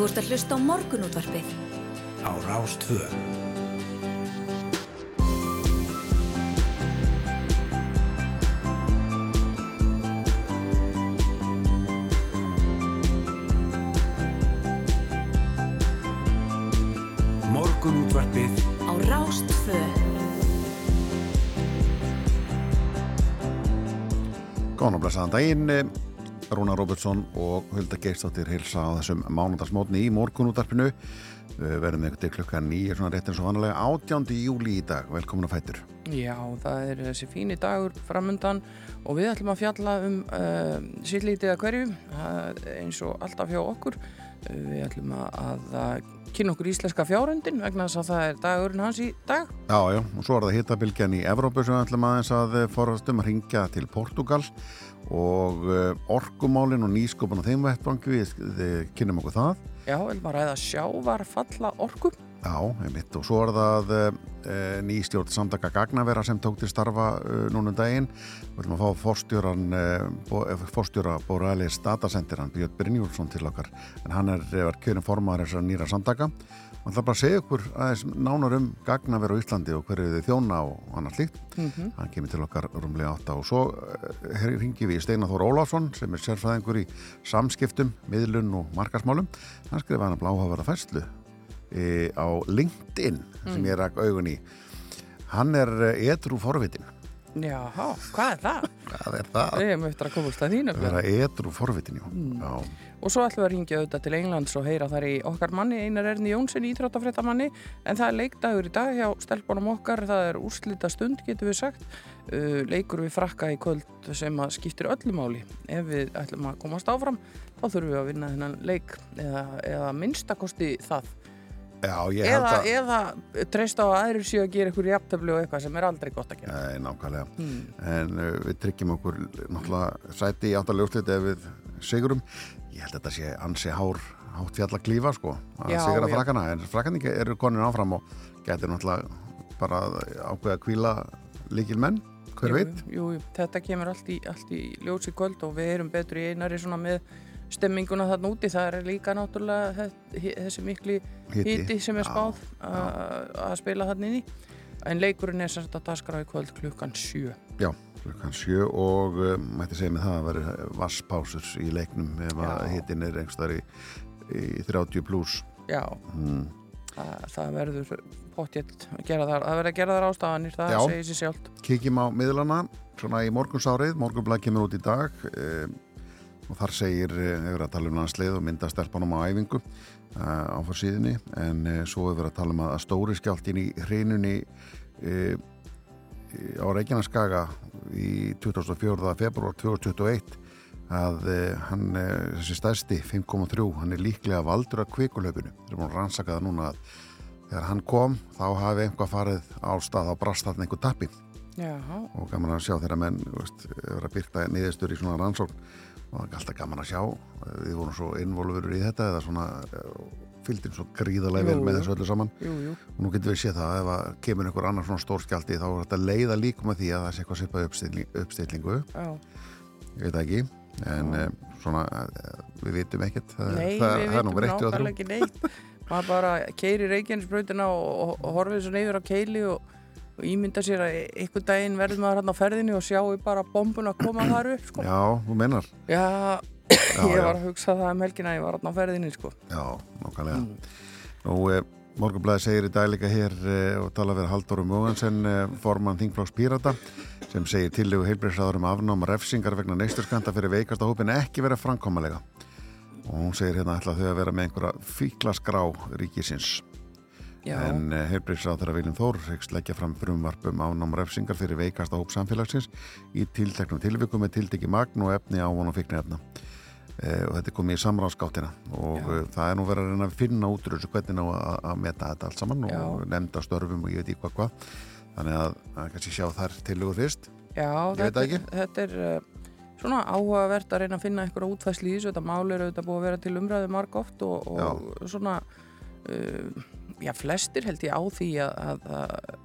Þú ert að hlusta á morgunútvarpið. Á Rástvö. Morgunútvarpið Á Rástfö. Góðan og blessaðan daginn, Rúna Robertsson og Hulda Geirstóttir hilsa á þessum mánundarsmótni í morgunútarpinu. Við verðum eitthvað til klukka nýja, svona rétt eins og vanlega 18. júli í dag. Velkomin að fættur. Já, það er þessi fíni dagur framundan og við ætlum að fjalla um uh, sýllítið að hverju uh, eins og alltaf hjá okkur. Uh, við ætlum að, að kynna okkur íslenska fjárhundin vegna þess að það er dagurinn hans í dag. Já, já, og svo er það hittabilgjan í Evrópu sem við ætlum aðeins að forðast um að ringja til Portugal og uh, orkumálin og nýskopun á þeim vettbanki, við, kynum okkur það. Já, við ætlum að ræða sjávar falla orku. Já, einmitt, og svo er það e, nýstjórn samtaka Gagnavera sem tók til starfa e, núna um daginn. Við ætlum að fá forstjóran, e, forstjóra Borealis Datacenter, hann Björn Brynjúlsson til okkar, en hann er, er kjörinn formaður þessar nýra samtaka. Hann ætla bara segja okkur aðeins nánar um Gagnavera á Íslandi og hverju þið þjóna og annars líkt. Mm -hmm. Hann kemur til okkar rúmlega átta og svo ringi við Steinar Þór Ólafsson sem er sérfæðingur í samskiptum, miðlun og markasmálum. Hann skrifaði hann að bláhaverða fæslu E, á LinkedIn sem ég rak augun í hann er edru forvitin Já, hvað er það? Hvað er það? Við hefum eftir að komast að þínu Það er edru forvitin, mm. Og svo ætlum við að ringja auðvitað til Englands og heyra þar í okkar manni, Einar Erni Jónsson íþróttafréttamanni, en það er leikdagur í dag hjá stelpunum okkar, það er úrslita stund getur við sagt, uh, leikur við frakka í kvöld sem að skiptir öllumáli. Ef við ætlum að komast áfram þá þurfum við að vinna þennan leik eða, eða minnstakosti það. Já, eða, að... eða treysta á að aðrir séu að gera einhverju jafntöflu og eitthvað sem er aldrei gott að gera. Nei, nákvæmlega. Mm. en uh, við tryggjum okkur náttúrulega sæti í áttaljóðslit ef við sigurum ég held að þetta sé ansi hár hátt fjall að klífa sko að sigra frakana. En frakani eru konin áfram og getur náttúrulega bara ákveða að kvíla líkil menn hver jú, veit? jú, þetta kemur allt í, allt í ljósi kvöld og við erum betur í einari svona með stemminguna þarna úti, það er líka náttúrulega þessi mikli hiti. sem er spáð að spila þarna inn í en leikurinn er sérst að daskra í kvöld klukkan 7 Já, klukkan 7 og uh, mætti segja með það að vera vasspásur í leiknum ef að hitin er einhverstaðar í, í 30 pluss Já mm. það, það verður potjett að gera þar það verður að gera þar ástafanir, það Já. segir sér sjálf Kíkjum á miðlana, svona í morgunsárið morgunblæð kemur út í dag um, og þar segir, hefur að tala um landsleið og mynda stelpunum á æfingu uh, á fórsíðinni, en uh, svo hefur að tala um að stóri skjáltin í hreinunni uh, á Reykjaneskaga í 2004. februar 2021 að hann, þessi stærsti 5,3, hann er líklega valdur af kvikulöpunu, það er búin að rannsaka það núna að þegar hann kom þá hafi einhvað farið á stað á brast þarna einhver tappi Jaha. og gaman að sjá þeirra menn verið að byrta niðurstur í svona rannsókn og alltaf gaman að sjá við vorum svo involverur í þetta eða svona fylgdinn svo gríðarlega vel með þessu öllu saman. Jú, jú. og nú getum við séð það ef að kemur einhver annar svona stór skjaldi þá er þetta leiða líkum að því að það sé eitthvað sipað uppstilling, uppstillingu. Já. ég veit ekki en um, svona við vitum ekkert. Það, Nei, það, við það vitum nákvæmlega ekki neitt. Maður bara keiri Reykjanesbrautina og, og, og horfið svo neyður á keili og, og ímynda sér að einhvern daginn verður maður hérna á ferðinu og sjáu bara bombun að koma þar upp sko. Já, þú mennar Já, Já, ég var að hugsa það um helgina ég var hérna á ferðinu sko. Já, nokkalega Nú, eh, Morgunblæði segir í dag líka hér eh, og tala við Halldóru Mógansen eh, formann Þingflokks Pírata sem segir tillegu heilbreyðsraður um afnám refsingar vegna neisturskanta fyrir veikasta hópin ekki vera framkomalega. Og hún segir hérna ætla þau að vera með einhverja fíklaskrá ríkisins. Já, en uh, heilbreyðsraður Viljum Þór hegst leggja fram frumvarp um afnám refsingar fyrir veikasta hóp samfélagsins í tilteknum tilvikum með tilteki magn og efni á von og fíknefna uh, og þetta er komið í samráðskáttina og uh, það er nú verið að reyna að finna út úr þessu hvernig á að, meta þetta allt saman og Já. nefnda störfum og ég veit ekki hvað hvað. Þannig að, að kannski sjá þar tilugur fyrst. Já ekki. þetta er uh, svona áhugavert að reyna að finna einhverja útfæsli í þessu. Þetta mál er auðvitað búið að vera til umræðu marg oft og, og svona uh, já, flestir held ég á því að, að, að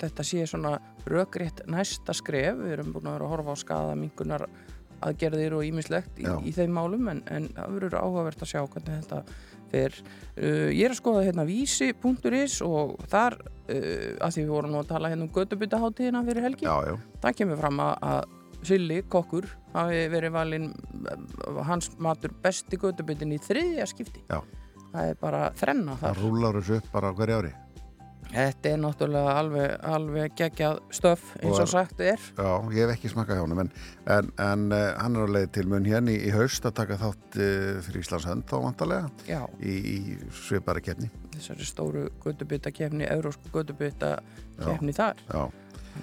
þetta sé svona rökrétt næsta skref. Við erum búin að vera að horfa á skada mingunar aðgerðir og ímislegt í, í þeim málum en, en það verður áhugavert að sjá hvernig þetta fer. Uh, ég er að skoða hérna vísi.is og þar, uh, að því við vorum nú að tala hérna um gödubutaháttíðina fyrir helgi, Já, já, það kemur fram að, að Silli, kokkur, hafi verið valinn uh, hans matur besti gödubutin í þriðja skipti. Já. Það er bara þrenna þar. það rúlar þessu upp bara á hverju ári. Þetta er náttúrulega alveg, alveg geggjað stöf eins Og og sagt er. Já, ég hef ekki smakað hjá honum en, en, en uh, hann er á leið til mun hérna í, í haust að taka þátt uh, fyrir Íslands hönd þá vantarlega Já, í, í svipari kefni. þessari stóru gödubita kefni, eurósku gödubita kefni þar. Já.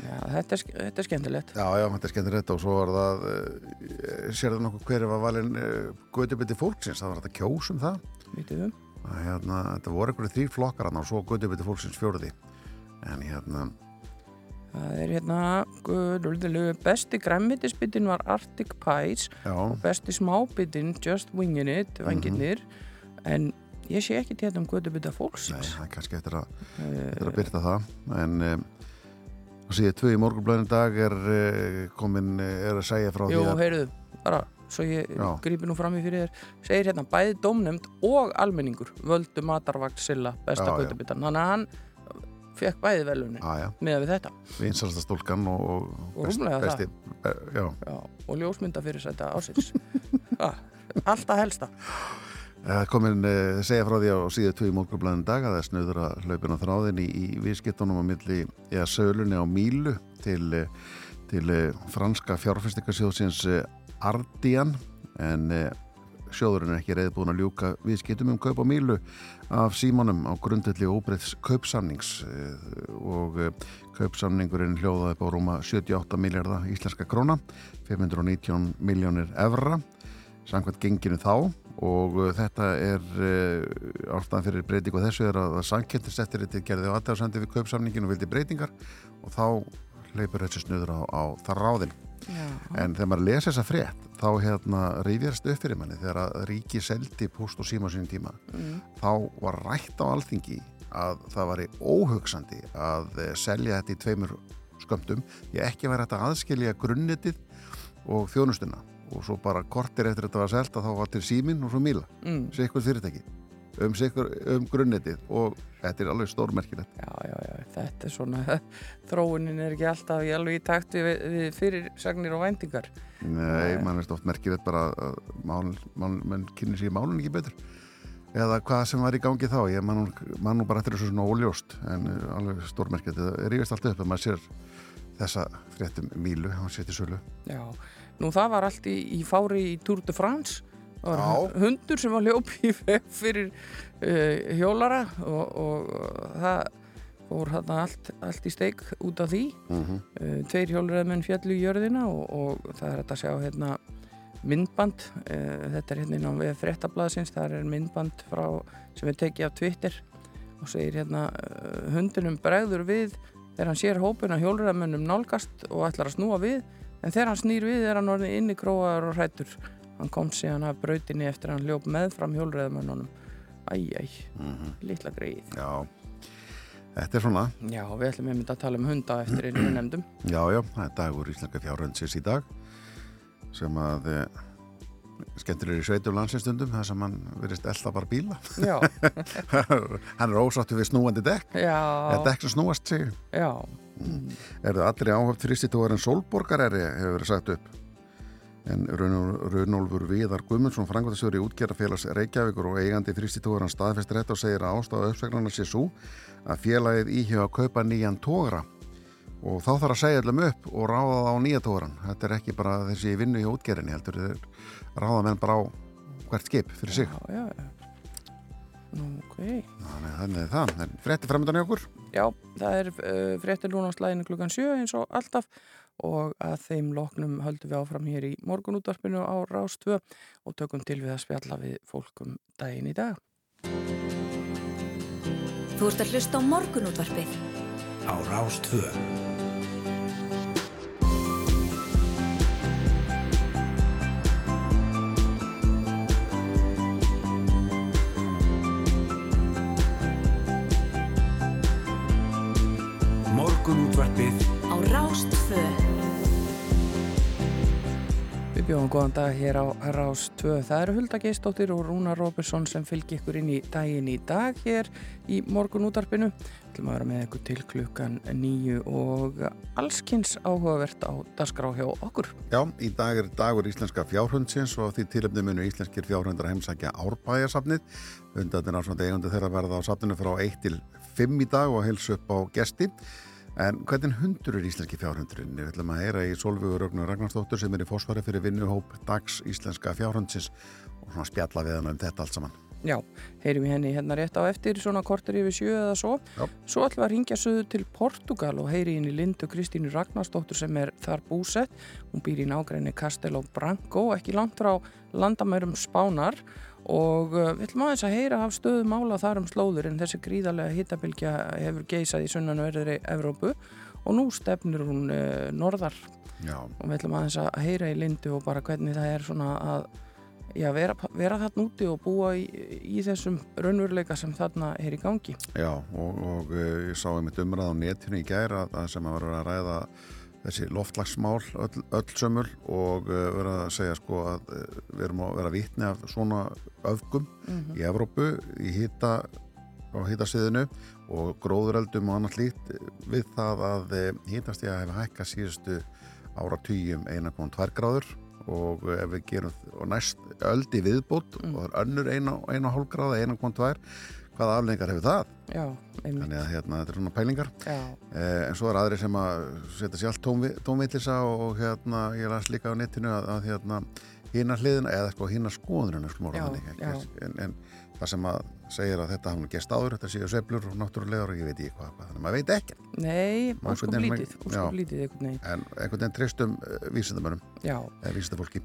Já, þetta, er, þetta er skemmtilegt. Já, já, þetta er skemmtilegt og svo var það, uh, sérðu nokkuð hverju var valinn uh, Götubiti fólksins, það var þetta kjósum það. Vitið um? Að, hérna, þetta voru einhverju þrýr flokkar og svo Götubiti fólksins fjóruði. En hérna, Það er hérna, guðlululu, besti græmmitisbitin var Arctic Pies já, og besti smábitin Just Wingin' It, vangirnir, en ég sé ekki til þetta um gödubita nei, fólksins. það er kannski eftir að, Eh, eftir að byrta það. En um, síðan tvö í morgunblöðinu dag er uh, komin, er að segja frá Jú, því að heyrðu, bara, svo ég Já. grípi nú fram í fyrir þér, segir hérna bæði dómnefnd og almenningur völdu matarvakt Silla besta gödubitan. Þannig að hann fekk bæði velunni að, já, með við þetta. vinsalasta stúlkan og, og, Og rúmlega það. besti, uh, já, Já, og ljósmynda fyrir þetta ásins. alltaf helsta. Er komin uh, segja frá því á síðu tvö í morgunblæðin dag að það er snöður að hlaupin á þráðin í, í viðskiptunum á milli eða sölunni á Mílu til, uh, til franska fjárfestingarsjóðsins uh, Ardian en uh, sjóðurinn er ekki reyðbúin að ljúka viðskiptum um kaup á Mílu af símanum á grundelli óbreyðs kaupsamnings uh, og uh, kaupsamningurinn hljóðaði upp á rúma 78 miljardar íslenska króna 519 miljónir evra samkvæmt genginu þá og þetta er ástæðan fyrir breytingu þessu er að, að sankjöndiseftir þetta gerði á aðtæðarsandi við kaupsamningin og vildi breytingar og þá hleypur þessi snuður á, á það ráðin Já, en þegar maður lesa þessa frétt þá hérna reyfjast upp fyrir manni þegar að ríki seldi post og síma á sínum tíma. Mm, þá var rætt á alþingi að það væri óhugsandi að eh, selja þetta í tveimur skömmtum ég ekki væri hægt að aðskilja grunnetið og þjónustuna. Og svo bara kortir eftir þetta var selta þá var til símin og svo míla, mm, sikkur fyrirtæki um, um grunnetið og þetta er alveg stórmerkilegt já, já, já, þetta er svona, þróunin er ekki alltaf í alveg í takt við, við fyrirsagnir og væntingar. Nei, Nei. mann er stótt merkilegt bara að mál, mál, menn kynni sér málun ekki betur eða hvað sem var í gangi þá ég man nú, man nú bara eftir þessu svona óljóst en uh, alveg stórmerkilegt það rífist allt upp að maður sér þessa fréttum mílu, hann sér til sölu Já, nú það var allt í, í fári í Tour de France. Hundur sem var veg fyrir uh, hjólara og, og það fór hann allt, allt í steik út af því. Mm -hmm. uh, tveir hjólræðmenn fjallu í jörðina og, og það er að sjá hérna myndband. Uh, þetta er hérna við fréttablaðsins. Það er myndband frá sem er tekið af Twitter og segir hérna hundinum bregður við þegar hann sér hópuna hjólræðmennum nálgast og ætlar að snúa við. En þegar hann snýr við er hann orðin inni króaður og hrættur hann kom síðan af brautinni eftir að hann ljóp meðfram hjólræðmennunum æjæj, litla greið Já, þetta er svona. Já, við ætlum einmitt að tala um hunda eftir einu nefndum. Já, já, er dagur íslenska fjárhundsins í dag sem að e, skemmtilegur í sveitum landsinstundum það sem hann verist elda bara bíla. Já, hann er ósáttu við snúandi dekk. Já, eða dekk sem snúast sig já. Er það allir áhöft fristitóðarinn Solborgareri hefur verið sagt upp. En Runolfur Viðar Guðmundsson, frangvæntastjóri útgerðarfélags Reykjavíkur og eigandi fristitóðarinn staðfestir þetta og segir að ástafa uppsvegnarnar sé svo að félagið íhjá að kaupa nýjan tógra og þá þarf að segja allum upp og ráða það á nýja tógran. Þetta er ekki bara þessi vinnu í útgerðinni, heldur þeir ráða menn bara á hvert skip fyrir sig. já, já, já. Nú, ok Þannig þannig er það. En frétti framöndan í okkur? Já, það er uh, fréttir núna á slæðinu klukkan 7 eins og alltaf og að þeim loknum höldum við áfram hér í morgunútvarpinu á Rástvö og tökum til við að spjalla við fólkum daginn í dag. Þú ert að hlusta á morgunútvarpið. á Rástvö. Morgunútvarpið Á Rástvö. Bjóðum góðan dag hér á Rás 2. Það eru Hulda Geistóttir og Rúna Róbersson sem fylgir ykkur inn í daginn í dag hér í morgun útarpinu. Við ætlum að vera með ykkur til klukkan nýju og allskynns áhugavert á dasgrá hjá okkur. Já, í dag er dagur íslenska fjárhundsins og því tilöfni munu íslenskir fjárhundar heimsækja árbæjarsafnið. Hundarnir á svona eigundu þeirra verða á safninu frá 1 til 5 í dag og heils upp á gesti. En hvernig hundur er íslenski fjárhundurinn? Við ætlum að heyra í Solvögur Rögnu Ragnarsdóttur sem er í fósfari fyrir vinnuhóp dags íslenska fjárhundsins og svona spjalla við hann um þetta allt saman. Já, heyrim við henni hérna rétt á eftir svona kortur yfir sjö eða svo. Já. Svo ætlum við að ringja söðu til Portugal og heyri inn í Lindu Kristínu Ragnarsdóttur sem er þar búsett. Hún býr í nágræni Castelo Branco, ekki langt frá landamærum Spánar og uh, við ætlum aðeins að heyra af stöðum ála þar um slóður en þessi gríðarlega hittabilgja hefur geysað í sunnanverðri Evrópu og nú stefnir hún uh, norðar já. og við ætlum aðeins að heyra í lindu og bara hvernig það er svona að já, vera, vera þarna úti og búa í, í þessum raunveruleika sem þarna er í gangi. Já og, og uh, ég sá einmitt umræð á netinu í gæra sem að vera að ræða þessi loftlagsmál öll, öll sömul og uh, vera að segja sko að uh, við erum að vera vitni af svona öfgum mm -hmm. í Evrópu í hýta á hýtasiðinu og gróðureldum og annars lít við það að hýtast ég að hefa hækka síðustu ára týjum 1,2 gráður og ef við gerum og næst öldi viðbútt mm. og það er önnur 1,5 gráða 1,2 hvaða aflengar hefur það? Já, þannig að hérna, þetta er svona pælingar. Eh, en svo er aðri sem að setja sér allt tónvillisa og hérna ég las líka á netinu að, að hérna hína hliðina eða sko hína skoðunum en, en það sem að segir að þetta hafði gæst áður þetta séu seflur og náttúrulegar og ég veit ekki hvað þannig að maður veit ekki. Nei, óskum lítið, óskum lítið En einhvern veginn tristum eh, vísindamönnum eða vísindafólki.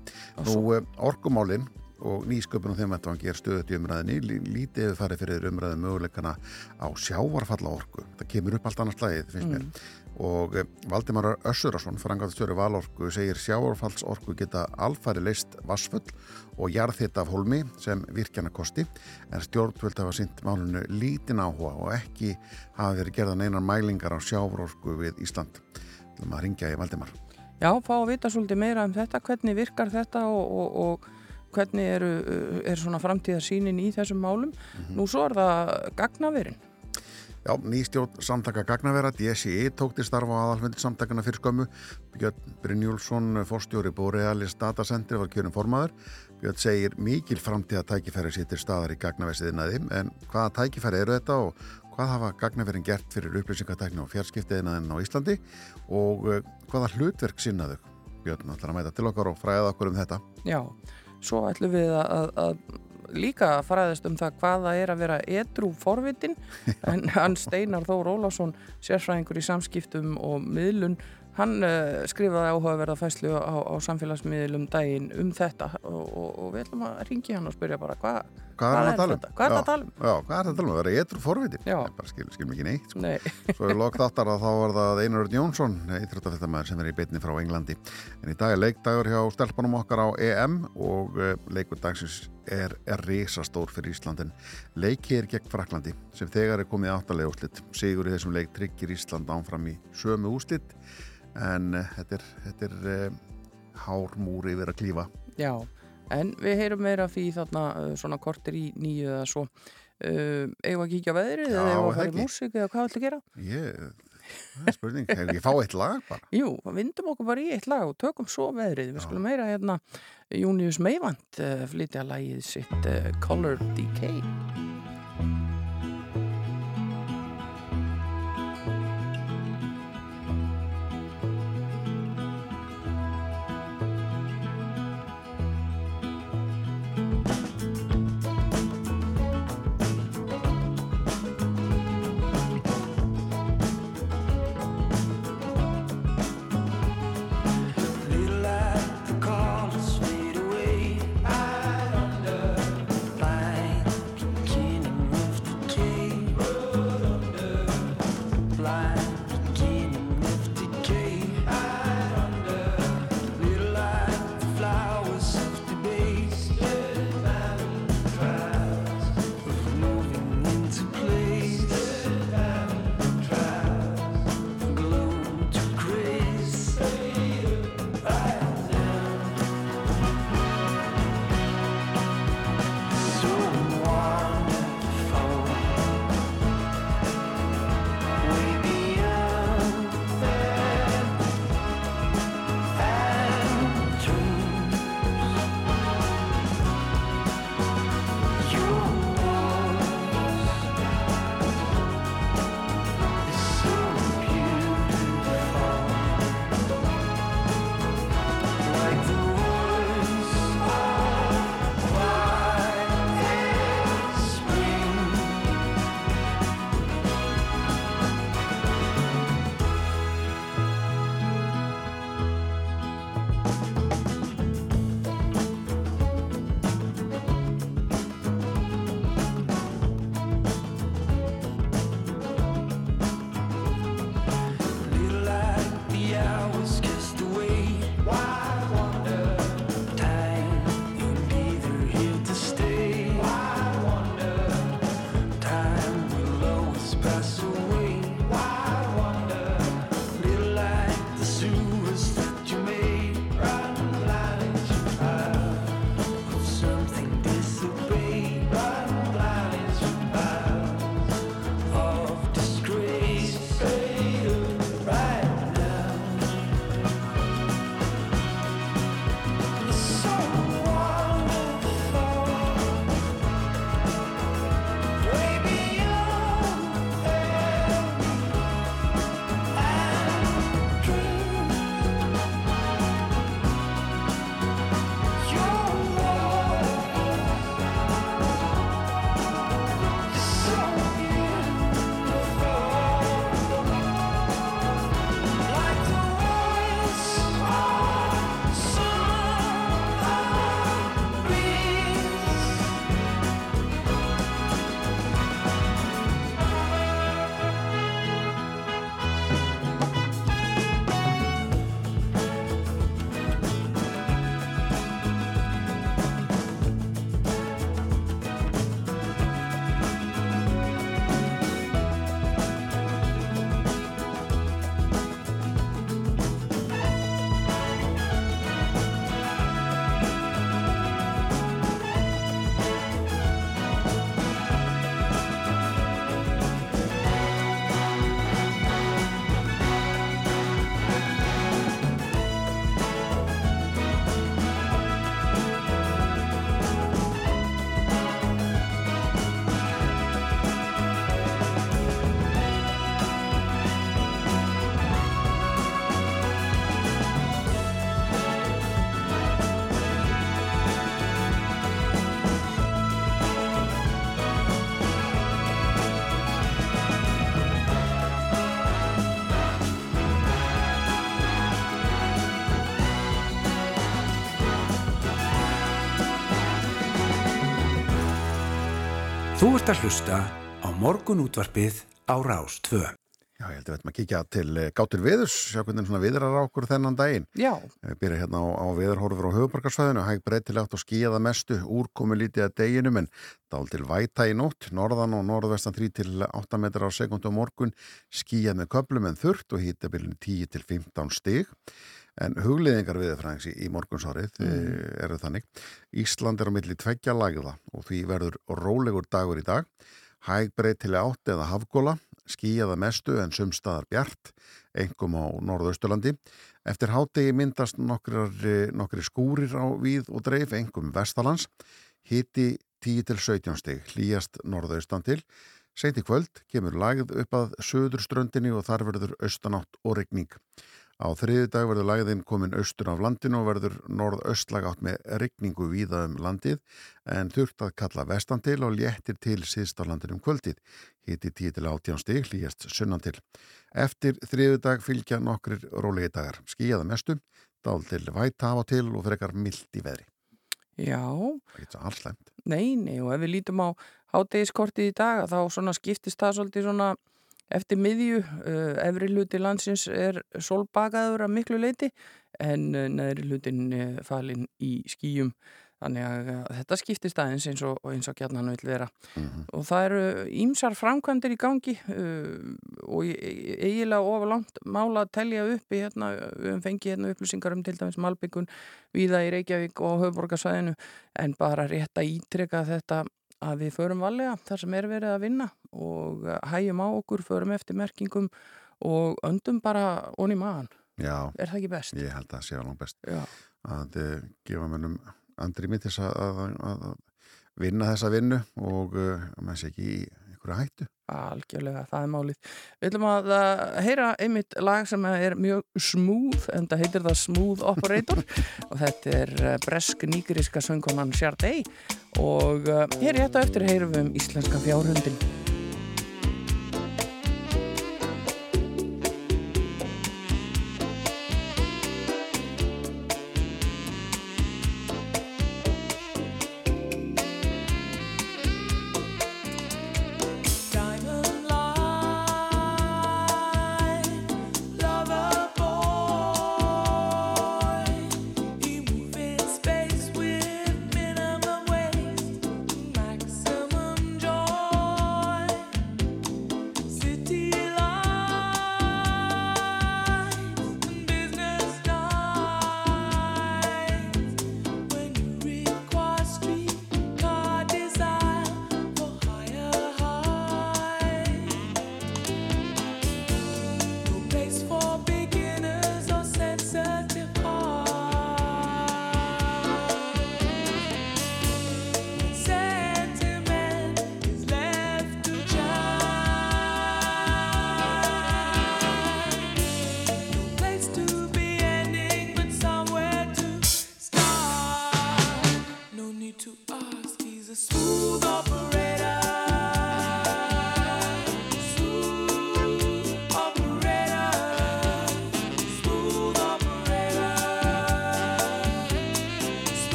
Nú uh, orkumálinn og nýsköpunum þeim að það ger stöðut í umræðinni lítið hefur farið fyrir umræðin möguleikana á sjávarfalla orku það kemur upp allt annars slæðið finnst mér. Mm. og eh, Valdimar Össurarsson frangaðstjóri valorku segir sjávarfallsorku geta alfæri leist vassfull og jarðhitt af holmi sem virkjana kosti en stjórnvöld hafa sýnt málunum lítin áhuga og ekki hafa verið gerðan einan mælingar á sjávarorku við Ísland. Til að maður ringja í Valdimar. Já, fá að vita svolítið meira um þetta, hvernig virkar þetta og, og, og hvernig eru, er svona framtíðarsýnin í þessum málum. Mm -hmm. Nú svo er það gagnaverin. Já, nýstjórn samtaka gagnavera, DSI tók til starfa á aðalfendir samtakana fyrir skömmu. Björn Brynjúlsson, forstjóri Borealis Datacenter var kjörnum formaður. Björn segir mikil framtíða tækifæri sýttir staðar í gagnaversiðinaði, en hvaða tækifæri eru þetta og hvað hafa gagnaverin gert fyrir upplýsingatækni og fjarskiptiðinaðin á Íslandi og eh, hvaða hlutverk sinnaðu? Björn ætlar að mæta til okkar og fræða okkur um þetta. Já, svo ætlum við að, að líka faraðist um það hvaða er að vera edru forvitin. En hann Steinar Þór Ólásson sérfræðingur í samskiptum og miðlun Hann uh, skrifaði áhugaverða fæslu á, á samfélagsmiðlum daginn um þetta og, og, og við ætlum að ringi hann og spyrja bara hva, hvað er þetta? Um? Hvað er þetta að tala um? Já, hvað er þetta að tala um? Það er eitthvað forvitin. Já. Ég bara skil, skil mikið neitt. Sko. Nei. Svo er lókt áttar að þá var það Einar Örn Jónsson, eitthvað sem er í beitni frá Englandi. En í dag er leikdagur hjá stelpunum okkar á EM og uh, leikur dagsins er, er risastór fyrir Íslandin. Leikið er gegn Fraklandi sem þegar er komið áttalega úslitt. Sigur í þessum leik tryggir Ísland ánfram í sömu úslitt en uh, þetta er, þetta er uh, hár múri við að klífa Já, en við heyrum meira fyrir þarna uh, svona kortir í nýju eða svo eigum að kíkja veðrið eða eigum að fara í músík eða hvað ætlum að gera? Ég, það er spurning, hefur ég fá eitt lag bara? Jú, vindum okkur bara í eitt lag og tökum svo veðrið, við Já. skulum meira hérna Június Meivand flytja lagið sitt Color Decay ert að hlusta á morgun útvarpið á Rás 2. Já, ég held að við ætlum að kíkja til eh, gátur viðurs, sjá hvernig svona viðrar á okkur þennan daginn. Já, Við byrja hérna á, á viðarhorfur á höfubarkarsvæðinu, hæg breytilegt og skíða mestu, úrkomi lítið að deginum en dál til væta í nótt, norðan og norðvestan 3 til 8 metrar á sekundu á morgun, skíða með köplum en þurft og hýtabilin 10 til 15 stig. En hugliðingar viðfræðings í, morgunsárið mm. eru þannig. Ísland er á milli tveggja lagða og því verður rólegur dagur í dag. Hæg breytilega átt eða hafgóla, skíjaða mestu en sumstaðar bjart, engum á norðausturlandi. Eftir hátegi myndast nokkri skúrir á víð og dreif, engum vestalands. Hiti 10-17 stig, hlýjast norðaustan til. Seint í kvöld kemur lagð upp að söður ströndinni og þar verður austanátt og regning. Á þriði dag verður lagðinn komin austur af landinu og verður norð-östlag átt með regningu víða um landið en þurft að kalla vestan til og léttir til síðst á landinu um kvöldið. Hiti 10 til 18 stig, hlýjast sunnan til. Eftir þriði dag fylgja nokkrir rólegi dagar. Skíjaða mestu, dál til væta af og til og frekar mildt í veðri. já, Það getur svo alls slemt. nei, nei og ef við lítum á hátegiskortið í dag þá skiptist það svolítið svona eftir miðju, uh, efri hluti landsins er solbakaður að miklu leiti en uh, neðri hlutin uh, falin í skýjum. Þannig að þetta skiptist aðeins eins og, eins og gjarnan vil vera. Mm og það eru ímsar framkvæmdir í gangi uh, og eiginlega ofalangt mála að telja upp í hérna, við höfum fengið hérna upplýsingar um til dæmis Malbyggun viða í Reykjavík og höfuborgarsvæðinu en bara rétt að ítreka þetta að við förum valega þar sem er verið að vinna og uh, hægjum á okkur, förum eftir merkingum og öndum bara onni maðan, Já, er það ekki best? ég held að það sé alveg best. Já, að uh, gefa mönnum andri mitt þess að, að, að, að vinna þessa vinnu og uh, maður sé ekki í einhverju hættu. algjörlega, það er málið. Við ætlum að heyra einmitt lag sem er mjög smooth en það heitir það Smooth Operator. Og þetta er uh, bresk nýgriska söngkonan Sharday og uh, hér í þetta eftir heyrum við um íslenska fjárhundin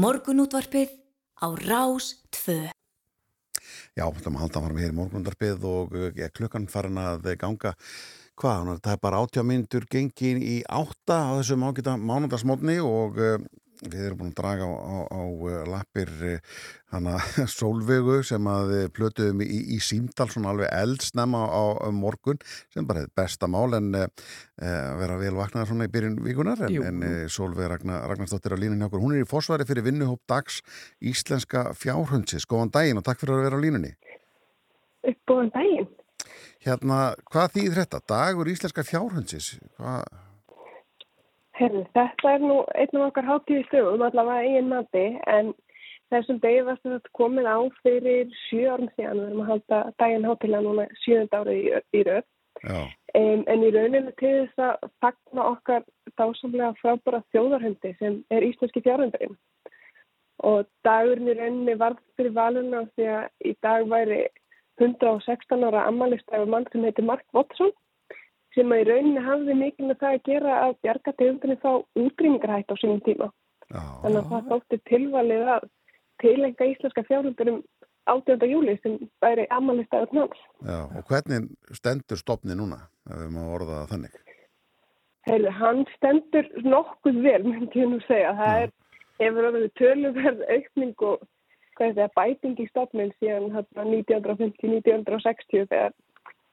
Morgunútvarpið á Rás 2. Já, það maður halda að fara með hér í morgundarpið og ja, klukkan farin að ganga hvað, það er bara 80 myndur gengin í átta á þessum ágita mánudagsmótni og uh, við erum búin að draga á, á, á uh, lappir uh, hana sólvegu sem að uh, plötuðum í, í símdal svona alveg eldsnemma á, á morgun sem bara er besta mál en uh, vera vel vaknaðar svona í byrjun vikunar en, en uh, Sólveig Ragnar, Ragnarsdóttir á línunni hjá okkur, hún er í fósværi fyrir vinnuhóp dags Íslenska fjárhundsis, góðan daginn og takk fyrir að vera á línunni uppbúðan daginn. Hérna, hvað þýðir þetta? Dagur íslenska fjárhundsis? Hvað? Herri, þetta er nú einn af okkar hátíði stöðum, allavega eigin mati, en þessum degi var þetta komið á fyrir sjö árum síðan. Við erum að halda daginn hátíðlega núna sjöðund árið í, í röð. Um, en í rauninu til þess að fagna okkar dásamlega frábæra þjóðarhundi sem er íslenski fjárhundurinn. Og dagurinn í rauninni varð fyrir valuna því að í dag væri 116 ára ammælistæður mann sem heitir Mark Watson sem að í rauninni hafði mikil með það að gera að bjarga tegundinni þá útrýmingarhætt á sínum tíma. já, Þannig að það þótti tilvalið að tilenga íslenska fjárhundurum 18. júli sem væri ammælistæður náms. já. Og hvernig stendur stopni núna, ef við má orða þannig? Heyrðu, hann stendur nokkuð vel, myndi ég nú segja. Það er, hefur verið töluverð aukning og hvað er það, bæting í stofninn síðan hérna 1950-1960 þegar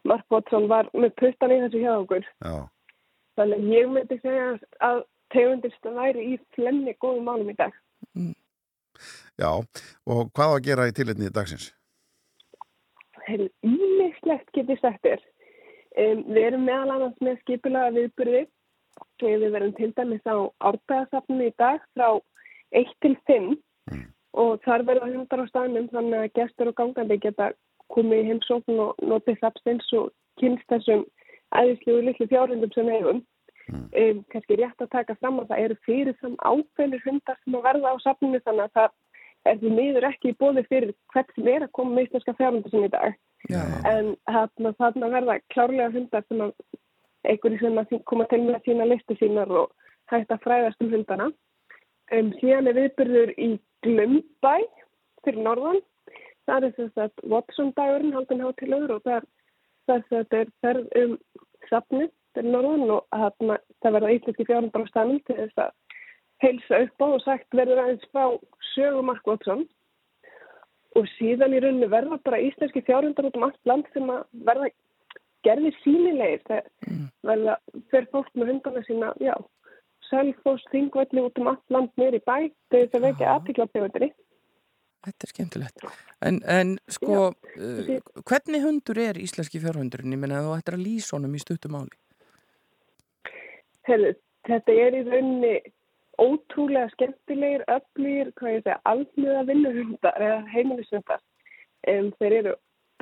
Mark Watson var með puttan í þessu hjá okkur. Já, Þannig að ég myndi segja að tegundist væri í flenni góðum málum í dag. já. Og hvað að gera í tilitni dagsins? Heyrðu, ímislegt getið sagt þér. Um, við erum meðal annars með skipulega viðburði. Við verum til dæmis á árbæðasafninu í dag frá 1 til 5 og þar verða hundar á staðnum þannig að gestur og gangandi geta komið í heimsókn og notið safnstins og kynst þessum æðislu litlu fjárhundum sem við eigum. Um, kannski rétt að taka fram að það eru fyrir þann ákveðnir hundar sem að verða á safninu þannig að það er því miður ekki í bóði fyrir hvert sem er að koma með íslenska fjárhundar sem í dag Já, en þarna, verða klárlega hundar sem að einhverju sem að koma til með sína listu sínar og hægt að fræðast um hundana. Um, síðan er viðbyrður í Glumbæ fyrir norðan. Það er þess að Watson-dagurinn haldin hátilegur og það er þess að þetta er ferð um safnið fyrir norðan og þarna, það verða íslenski fjárhundar á stanum til þess að heilsa upp á og sagt verður aðeins frá sögu Mark Watson. Og síðan í rauninu verða bara íslenski fjárhundar út um allt land sem að verða gerðir sínilegir þegar verða fyrir fólk með hundana sína, já, selfos, þingvelli út um allt land nýri bæ til þess að vekja aðtikla pjöfundinni. Þetta er skemmtilegt. En, en sko, uh, hvernig hundur er íslenski fjárhundurinn? Ég menna að þú ættir að lýsa honum í stuttumáli. Þetta er í rauninni ótrúlega skemmtilegir, öflýr, hvað ég segja, alþjóða vinnuhundar eða heimilishundar. Um, þeir eru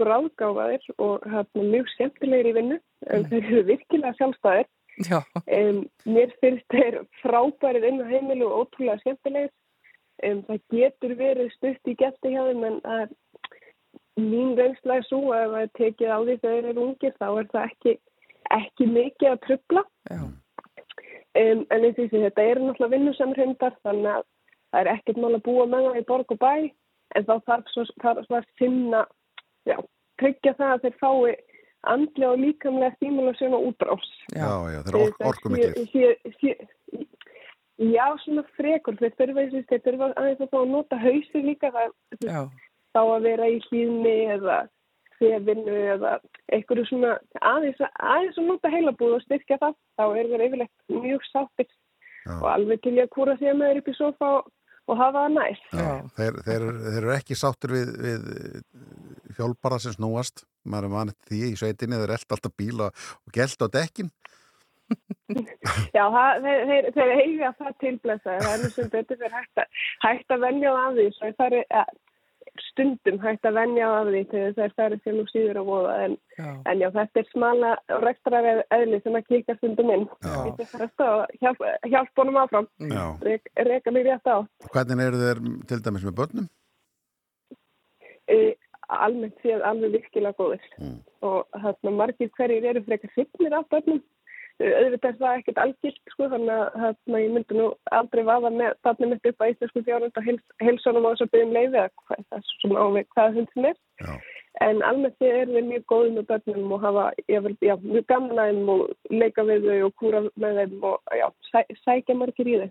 bráðgáfaðir og hérna, mjög skemmtilegir í vinnu, en þeir eru virkilega sjálfstæðir. Já, Um, mér finnst þeir frábærið inn á heimilu og ótrúlega skemmtilegir. Um, það getur verið stutt í gætti hjá þeim en er mín reynsla er svo að ef það er tekið á því þegar þeir eru ungir þá er það ekki, ekki mikið að trubla. já, Um, en eins og þessi, þetta eru náttúrulega vinnusamur hundar þannig að það er ekkert mál að búa með það í borg og bæ en þá þarf svo þarf svo að finna, já, tryggja það að þeir fái andlega og líkamlega stímulasjón og útrás. já, Já, já, þeir eru ork, Já, svona frekur, þeir þurfa, þeir þurfa aðeins að fá að nota hausi líka það þá að vera í hlýðni eða þefinu eða einhverju svona aðeins, aðeins að nota heilabúð og styrkja það, þá er þeir yfirleitt mjög sáttir og alveg til ég að kúra sig með þeir upp í sofa og, og hafa það næst. Já, þeir, þeir, þeir eru ekki sáttur við, við hjálpara sem snúast maður er eftir því í sveitinni þeir elda alltaf bíla og gælt á dekkin Já, það, þeir, þeir, eiga það tilblæsa, það er nú sem betur fyrir hægt að, hægt að venja á því, svo það er ja, stundum hægt að venja á því að það er sem nú síður að voða, en, já, en já, þetta er smala og rekstrar eðli sem að kíka stundum inn. Já. Ég ætla að stöða og hjálp, hjálp honum áfram. Rek, reka mig rétt á. Hvernig eru þeir til dæmis með börnum? E, almennt séð alveg virkilega góðir Mm. og þarna margir hverjir eru frekar hrifnir af börnum auðvitað er það ekkert algilt sko þannig að þarna, ég myndi nú aldrei vaða með barnið mitt upp á íslensku fjárhund og heilsónum á þess að byggja um leiði hvað það er sem á mig hvaða hund sem er. Já. En almennt þið eru við mjög góðið með börnum og hafa ég vil, já, mjög gaman að þeim og leika við þau og kúra með þeim og já, sæ, sækja margir í þau.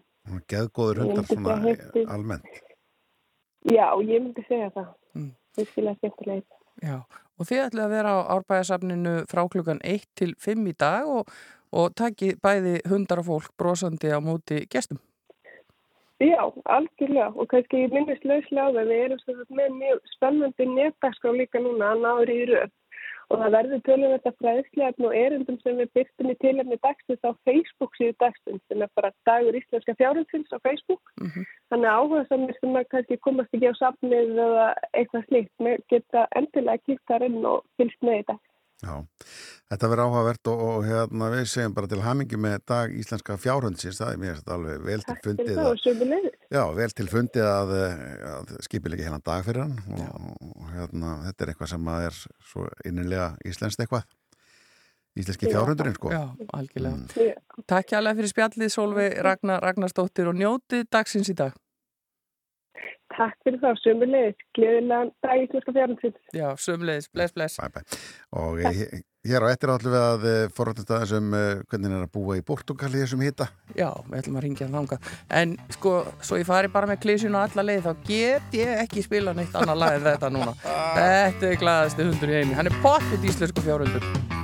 Geðgóður hundar svona heitti- almennt. Já, ég myndi segja það. Mm. Það skilja skemmtilegt. Já, og þið ætlaði að vera á árbæðasafninu frá klukkan 1 til 5 í dag og, og taki bæði hundar og fólk brosandi á móti gestum. Já, algjörlega og kannski ég minnist lauslega á það við erum með mjög spennandi netdagskrá líka núna að náður í röð og það verður tölum þetta fræðislega og erindum sem við byrtum í tilefni dagsins á Facebook síðu dagsins sem er bara dagur íslenska fjárhundsins á Facebook Mhm. þannig að áhuga samir sem að kannski komast ekki á safnið eða eitthvað slíkt með geta endilega kýrt þar inn og fylgst með þetta. Já, þetta verður áhugavert og, og hérna við segjum bara til hamingi með dag íslenska fjárhundsins, það er mér þetta alveg vel til fundið að, já, vel til fundið að, að skipilegi hérna dag fyrir hann og, og hérna þetta er eitthvað sem að er svo innilega íslenskt eitthvað íslenski Já. fjárhundurinn sko Já, algjörlega. Mm. Takk hjálpa fyrir spjallið Solveig Ragnar Ragnarsdóttir og njótið dagsins í dag. Takk fyrir það og sömulegðis. Gleðilegan dag íslenska fjárhundsins. Já, sömulegis, bless, bless. bæ, bæ. og eh, hér á eftir átlu við að forrættast aðeins um eh, hvernig er að búa í Portugali þessum hitta Já, við ætlum að ringja þanga. En sko, svo ég fari bara með klísjun og alla leið, þá get ég ekki spila neitt annað lag en þetta núna. Þetta er glæðasti hundur í heimi. Hann er pottitt íslensku fjárhundur.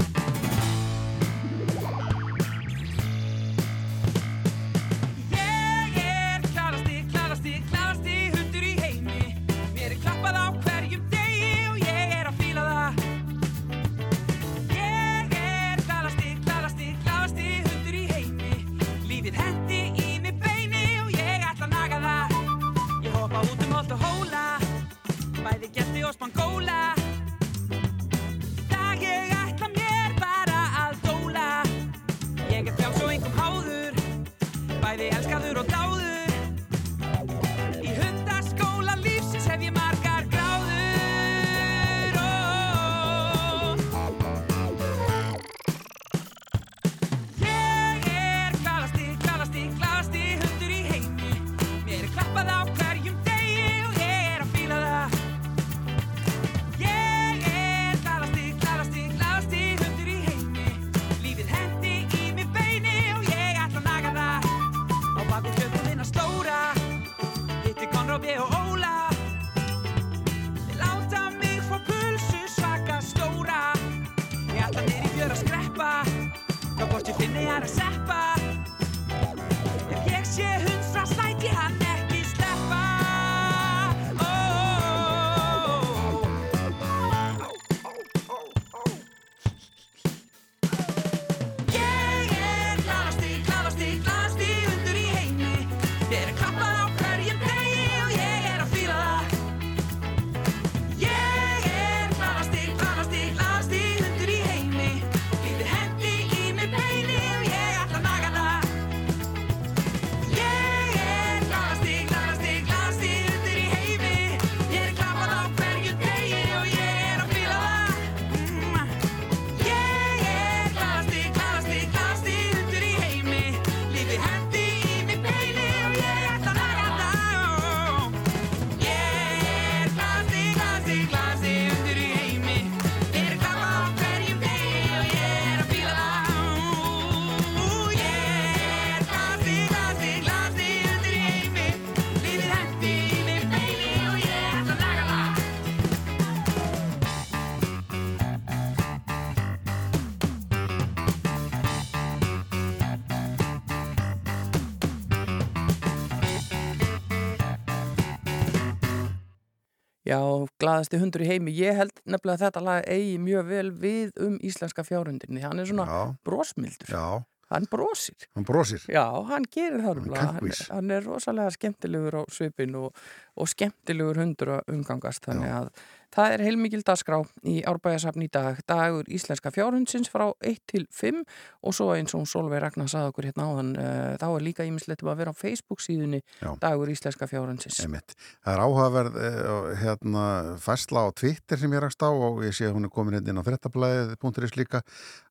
Já, glæðasti hundur í heimi. Ég held nefnilega að þetta lag eigi mjög vel við um íslenska fjárhundinni. Hann er svona Já. brosmildur. Já, Hann brosir. hann brosir Já, hann gerir það nefnilega. Hann, hann er rosalega skemmtilegur á svipin og, og skemmtilegur hundur að umgangast. Þannig að Það er heilmikil dagskrá í Árbæðasafn í dag, dagur íslenska fjárhundsins frá 1 til 5 og svo eins og Solveig Ragnar sagði okkur hérna áðan, uh, þá er líka ímislegt að vera á Facebook síðunni Já. dagur íslenska fjárhundsins. Einmitt. Það er áhugaverð eh, hérna, fæsla á Twitter sem ég rakst á og ég sé að hún er komin hérna inn á frettablaðið.is líka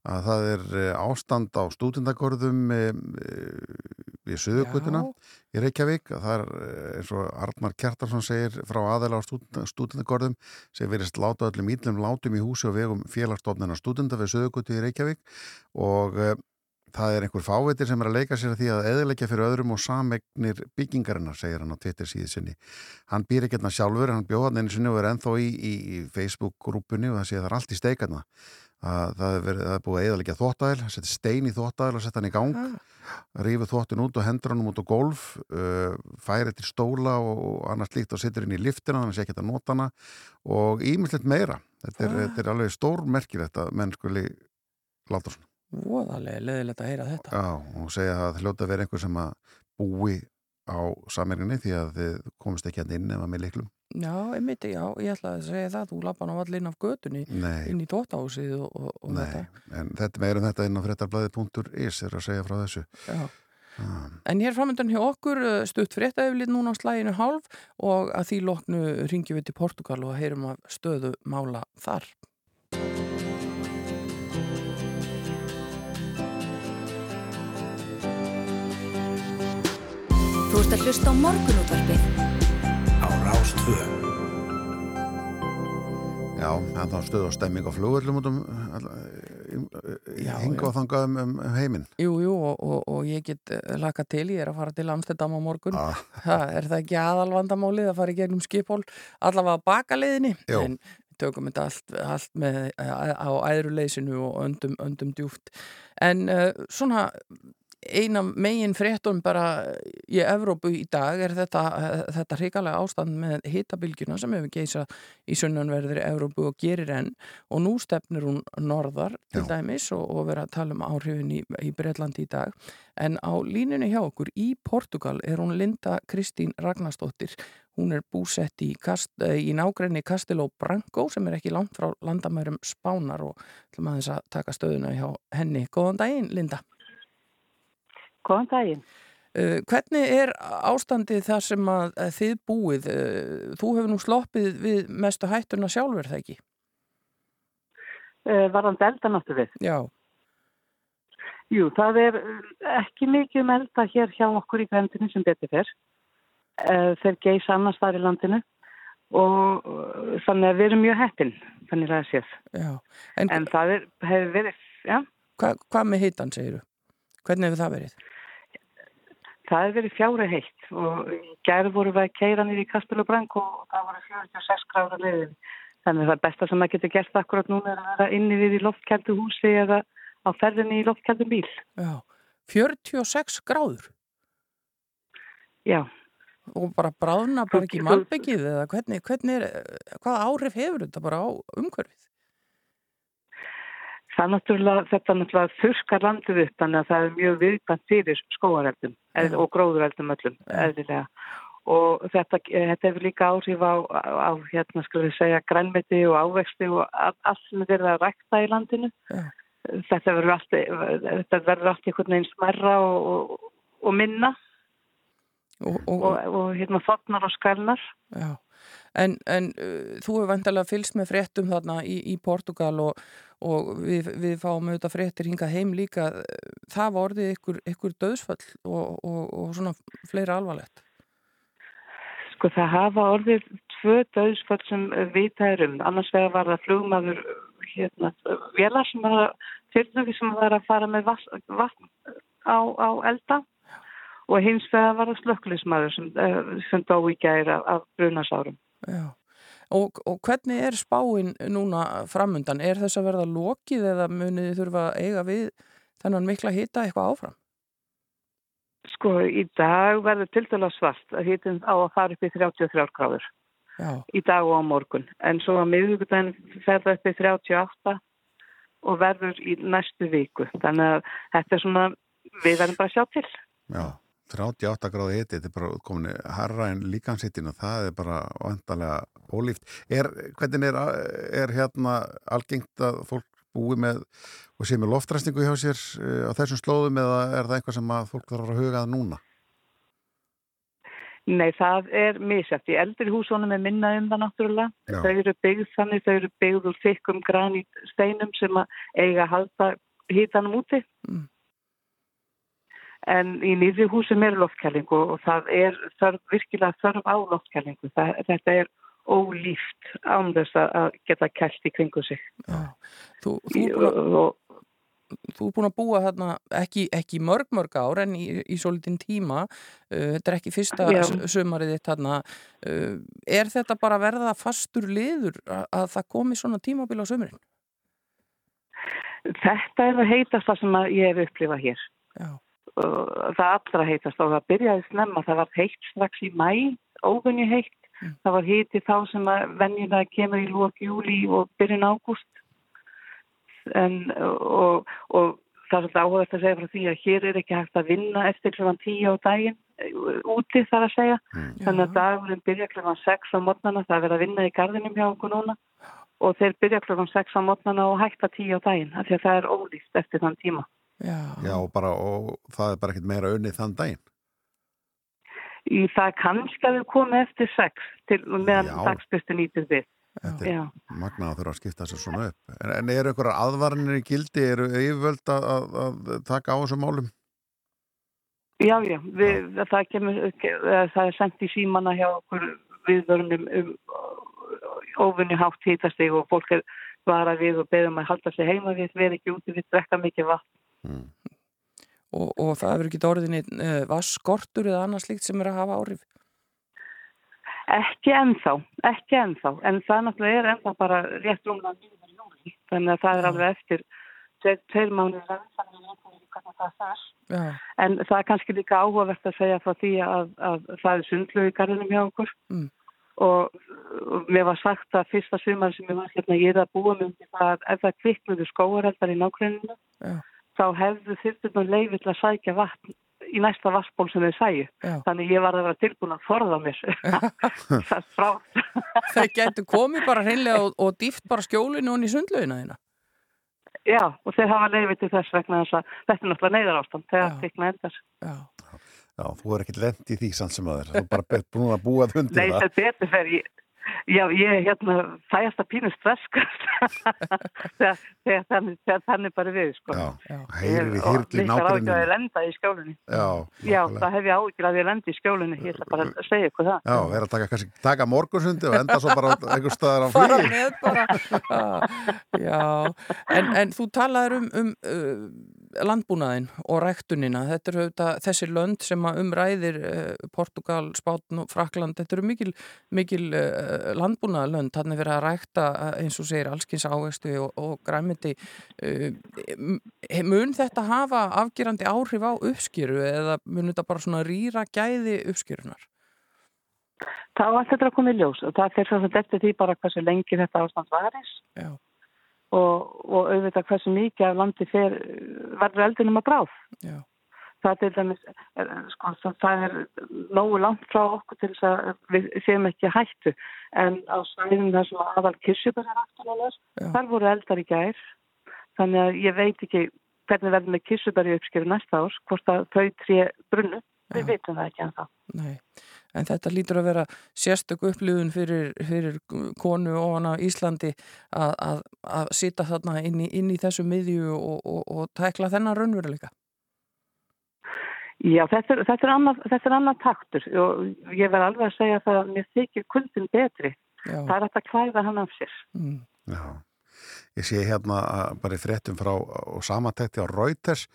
að það er eh, ástand á stúdendagörðum eh, við Suðugutuna í Reykjavík. Að það er eh, eins og Arnar Kjartarsson segir frá aðeila á stúdendagörðum sem verist láta öllum ítlum látum í húsi og vegum félagstofnina stúdenda við Suðugutu í Reykjavík. Og uh, það er einhver fávitir sem er að leika sér að því að eðilegja fyrir öðrum og samegnir byggingarinnar, segir hann á Twitter síðu sinni. Hann býr ekki hérna sjálfur, hann bjóð hann einu sinni og er ennþá í, í, í Facebook-grúpunni og það sé að það er allt í steikarna. Það, það, er verið, það er búið að eðilegja þóttæðil, það setja stein í þóttæðil og setja hann í gang, rífið þóttin út og hendur hann út á golf, uh, færi til stóla og, annars líkt og setur inn í liftina þannig að sé ekki að nota hana og ímyndilegt meira. Þetta er, þetta er alveg stór merkilegt að menn skuli láta svona. Voðalega leðilegt að heyra þetta. Já, og segja að það hljóta að vera einhver sem að búi á samerinni því að þið komist ekki hann inn ef að með liklum. Já, einmitt, já, ég ætla að segja það, þú lappa hann á allir inn af götunni, Nei, inn í tóttahúsið og, og, og nei, þetta. en þetta meira um þetta inn á fréttarblæði.is er að segja frá þessu. Já. Ah, En hér framöndan hjá okkur uh, stutt fréttaeflið núna á slæginu hálf og að því loknu ringjum við til Portugal og heyrum að stöðu mála þar. Þú ert að hlusta á morgunútvarpið á Rás 2. Já, en þá stöðu á stemming á flugurlum út um Já, hinga og þangað um, um heiminn. Jú, jú, og, og, og ég get uh, laka til, ég er að fara til Amsterdam á morgun. Ah, Ha, er það ekki aðalvandamálið að fara í gegnum skipól allavega bakaleiðinni? Jú. En við tökum þetta allt, allt með, uh, á æðruleysinu og öndum, öndum djúft. En uh, svona eina megin fréttum bara í Evrópu í dag er þetta, þetta hrikalega ástand með hitabilgjuna sem hefur geisa í sunnanverðri Evrópu og gerir enn og nú stefnir hún norðar til Já. dæmis og, og vera að tala um áhrifin í, í Breitlandi í dag en á línunni hjá okkur í Portugal er hún Linda Kristín Ragnarsdóttir hún er búsett í, kast, eh, í nágrenni Casteló Branco sem er ekki langt frá landamærum Spánar og ætlum aðeins að taka stöðuna hjá henni. Góðan daginn Linda. Góðan daginn. Uh, hvernig er ástandið þar sem að, þið búið? Uh, þú hefur nú sloppið við mestu hættuna sjálfur, það ekki? Uh, Varðan elda náttu við. Já, Jú, það er ekki mikið um elda hér hjá okkur í græntinu sem betur fyrr. Þeir geisa annars þar í landinu og þannig að við erum mjög heppin, þannig að það séð. já. En, En það er, hefur verið, já, hva, hvað með hitan, segiru? Hvernig hefur það verið? það hefur verið fjári heitt og gæri voru við að keira niður í Kastel og Brang og það voru 46 gráður leiðin. Þannig að það besta sem maður getur gert akkurat núna er að vera inni við í loftkældu húsi eða á ferðinni í loftkældu bíl. Já, 46 gráður Já. og bara bráðna bara ekki malbyggið eða hvernig, hvernig er, hvað áhrif hefur þetta bara á umhverfið? Það er náttúrulega, þetta náttúrulega þurskar landið upp þannig að það er mjög viðkvæmt fyrir skóareldum Já. og gróðureldum öllum, Já. eðlilega. Og þetta, þetta hefur líka áhrif á, á, hérna skulum við segja, grænmeti og ávexti og allt sem er verið að rækta í landinu. Já. Þetta verður allt, þetta verður allt einhvern veginn smerra og, og, og minna Og, og, og, og hérna þotnar og skalnar. Já, en, en uh, þú hefur vantilega fylgst með fréttum þarna í, í Portugal og, og við, við fáum auðvitað fréttir hingað heim líka. Það var orðið ykkur, ykkur döðsföll og, og, og svona fleira alvarlegt. Sko það hafa orðið tvö döðsföll sem vita er um. Annars vegar var það flugmaður hérna, vélar sem var fyrirtöki sem var að fara með vatn, vatn á, á elda og hins vegar var það slökklismadur sem, eh, sem dó í gæri af, af brunasárum. Já. Og, og hvernig er spáin núna framundan? Er þess að verða lokið eða munið þið þurfa að eiga við þennan mikla hita eitthvað áfram? Sko í dag verður til dæla svart að hitin á að fara upp í 33 gráður Já, í dag og á morgun. En svo að miðugudaginn fer það upp í 38 og verður í næstu viku. Þannig að þetta er svona, við verðum bara að sjá til. Já, 38 gráði hiti, þetta er bara komin herra en líkansittin og það er bara vantarlega ólíft. Er, hvernig er, er hérna algengt að fólk búi með og sé með loftræstingu hjá sér uh, á þessum slóðum eða er það eitthvað sem að fólk þarf að huga að núna? Nei, það er misjæft. Í eldri húsónum er minna um það náttúrulega. Já. Þau eru byggð þannig, þau eru byggð úr þykkum granít steinum sem að eiga að halda hítanum úti. Mm. En í nýri húsum er loftkælingu og það er þörf, virkilega þörf á loftkælingu. Það, þetta er ólíft án þess að- geta kælt í kringu sig. Já. Þú, þú, og, þú er búin að búa þarna ekki, ekki mörg mörg ár en í, í svolítinn tíma uh, þetta er ekki fyrsta Já. s- sumarið þitt uh, er þetta bara að verða fastur liður að, að það komi svona tímabil á sumurinn? þetta er að heitast það sem að ég hef upplifað hér. Já, það allra heitast og það byrjaði snemma, það var heitt strax í mæ, ógunni heitt. Mm. Það var hiti þá sem að venjulega kemur í lók júli og byrjun ágúst. En, og, og það er svolítið áhugast að segja frá því að hér er ekki hægt að vinna eftir klukkan tíu á daginn, eh, úti þar að segja. Þannig að dagurinn byrja klukkan 6 á mótnana, það er verið að vinna í gardinum hjá okkur núna og þeir byrja klukkan 6 á mótnana og hætta 10 á daginn af því að það er ólýst eftir þann tíma. Já, Já, og, bara, og það er bara ekkert meira unnið þann daginn. Í það kannski að við komum eftir 6 til meðan Já. dagsbyrstu nýtið við. Þetta er Já. magnað að þurfa að skipta sér svona upp. En, en eru einhverjar aðvarnir í gildi, eru yfirvöld að, að, að taka á þessum málum? Já, já, við, það, kemur, það er sendt í símana hjá okkur viðvörunum um óvinni hátt hýtastig og fólk er bara við og beðum að halda sig heima við, við erum ekki úti, við drekka mikið vatn. Mm. og, og það hefur ekki orðinni uh, vasskortur eða annað slíkt sem er að hafa áhrif? Ekki ennþá, ekki ennþá, en það náttúrulega er ennþá bara rétt nýður júli, þannig að það er alveg eftir tveir, það er. Já, En það er kannski líka áhugavert að segja frá því að, að það er sundlu í garðinum hjá okkur Mm. og, og mér var sagt að fyrsta sumar sem ég var hérna, ég er að búa það að ef það kviknuðu skóareldar í nágreininu Já. Þá hefðu þyrftum leiði til að sækja vatn í næsta vassból sem þau sæju. já. Þannig ég var að vera tilbúin að forða mér. það er frá. Það getur komið bara hreinlega og, og dýft bara skjólinu og í sundlaugina þína. Já, og þeir hafa leiði til þess vegna þess að þetta er náttúrulega neyðar ástand þegar Já. kvikna endar. Já, Já, þú er ekkert lent í því samt sem að þeir. Þú er bara búin að búa þundir Nei, það. þetta betur fer ég, já, ég er hérna fæast að pínu stress sko. þegar, þannig, þegar þannig bara við sko. Já, heyrir í Ég- og þyrli miklar áhyggjur að lenda í skjólunni. Já, Já, nákvæmlega. það hef ég áhyggjur að ég lenda í skjólunni. Ég ætla bara að segja ykkur það. Já, vera að taka, kannski, taka morgunsundi og enda svo bara einhver staðar á fara flugi. með bara. Ah, Já, en, en þú talaður um, um uh, landbúnaðin og ræktunina. Þetta eru auðvitað þessi lönd sem að umræðir uh, Portugal, Spátn og Frakland. Þetta eru mikil, mikil uh, landbúnaðalönd. Þannig verið að rækta uh, eins og segir allskins ávestu og, og græmiti. Uh, mun þetta hafa afgerandi áhrif á uppskýru eða mun þetta bara svona rýra gæði uppskýrunar? Það var allt þetta að koma í ljós og það fyrir svo sem eftir því bara hversu lengi þetta ástand varis og, og auðvitað hversu mikið af landi fer, verður eldinum að bráð. já, Það, til dæmis, er, sko, það, það er nógu langt frá okkur til þess að við séum ekki hættu en á svæðin þar sem aðal kirsjubur er afturlega Já. þar voru eldar í gær þannig að ég veit ekki hvernig verður með kirsjubur í uppskjöru næsta árs hvort að þau tré brunnu við Já. veitum það ekki ennþá. Nei, en þetta lítur að vera sérstök upplifun fyrir, fyrir konu ofan á Íslandi að, að, að sita þarna inn í, inn í þessu miðju og, og, og tækla þennan raunveruleika. Já, þetta er, þetta er, annað, þetta er annað taktur og ég verð alveg að segja það að mér þykir kuldin betri. Já, Það er að klæða hann af sér. mm, Já, ég sé hérna að bara í fréttum frá og samantækti á Reuters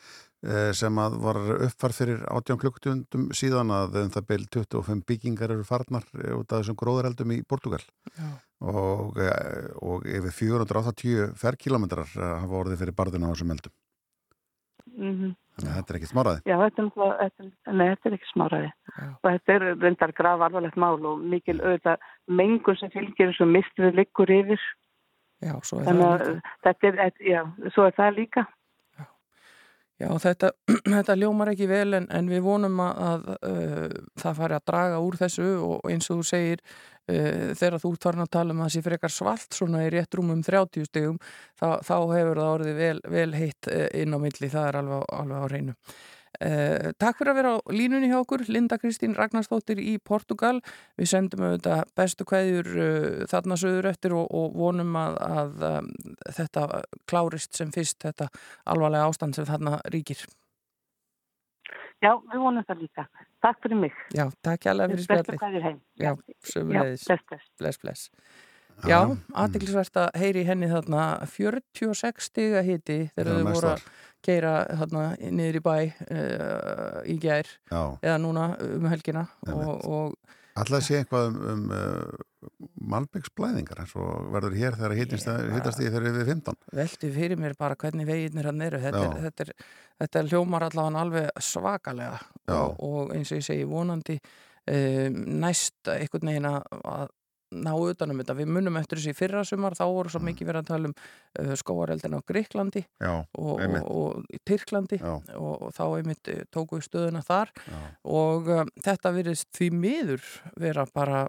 eh, sem að var uppfar fyrir 18 klukkutundum síðan að um það beil 25 byggingar eru farnar eh, út af þessum gróðureldum í Portugal já, og, og yfir 480 ferkilometrar eh, hafa orðið fyrir barðina á þessum eldum. Mm Þannig að þetta er ekkert smáraði. Já, þetta er, er- nei, þetta er ekki smáraði. já, Og þetta er reyndar graf alvarlegt mál og mikil auðvitað mengun sem fylgir þessu mistrið liggur yfir. já, svo er Þannig það að líka. þetta er, já, svo er það líka. Já, þetta, þetta ljómar ekki vel en, en við vonum að, að uh, það fari að draga úr þessu og eins og þú segir þegar þú ert farin að tala um að það sé frekar svalt svona í rétt rúmum 30 stegum þá, þá hefur það orðið vel, vel heitt uh, inn á milli, það er alveg, alveg á reynu. Uh, takk fyrir að vera á línunni hjá okkur, Linda Kristín Ragnarstóttir í Portugal. Við sendum auðvitað bestu kveðjur uh, þarna söður eftir og, og vonum að, að um, þetta klárist sem fyrst, þetta alvarlega ástand sem þarna ríkir. Já, við vonum það líka. Takk fyrir mig. Já, takk alveg fyrir Bestu spjallið. kveðjur heim. Já, sömulegis. bless, bless. Bless, bless. Já, aðdeglisvert að heyri í henni þarna 46 stiga hiti þegar Já, þau voru að keira þarna niður í bæ uh, í gær Já, eða núna um helgina og, og alltaf sé eitthvað um, um uh, malbyggsblæðingar eins og verður hér þegar hittast því þegar við 15 velti fyrir mér bara hvernig veginnir hann eru. Þetta, er, þetta, er, þetta er hljómar allavega alveg svakalega. Og, og eins og ég segi vonandi um, næst einhvern veginn að að ná utanum þetta, við munum eftir þessi fyrra sumar þá voru svo Mm. mikið verið að tala um uh, skóareldin á Greiklandi Já, og, og, og Tyrklandi já, og, þá einmitt eh, tóku við stöðuna þar. Já, og um, þetta virðist því miður vera bara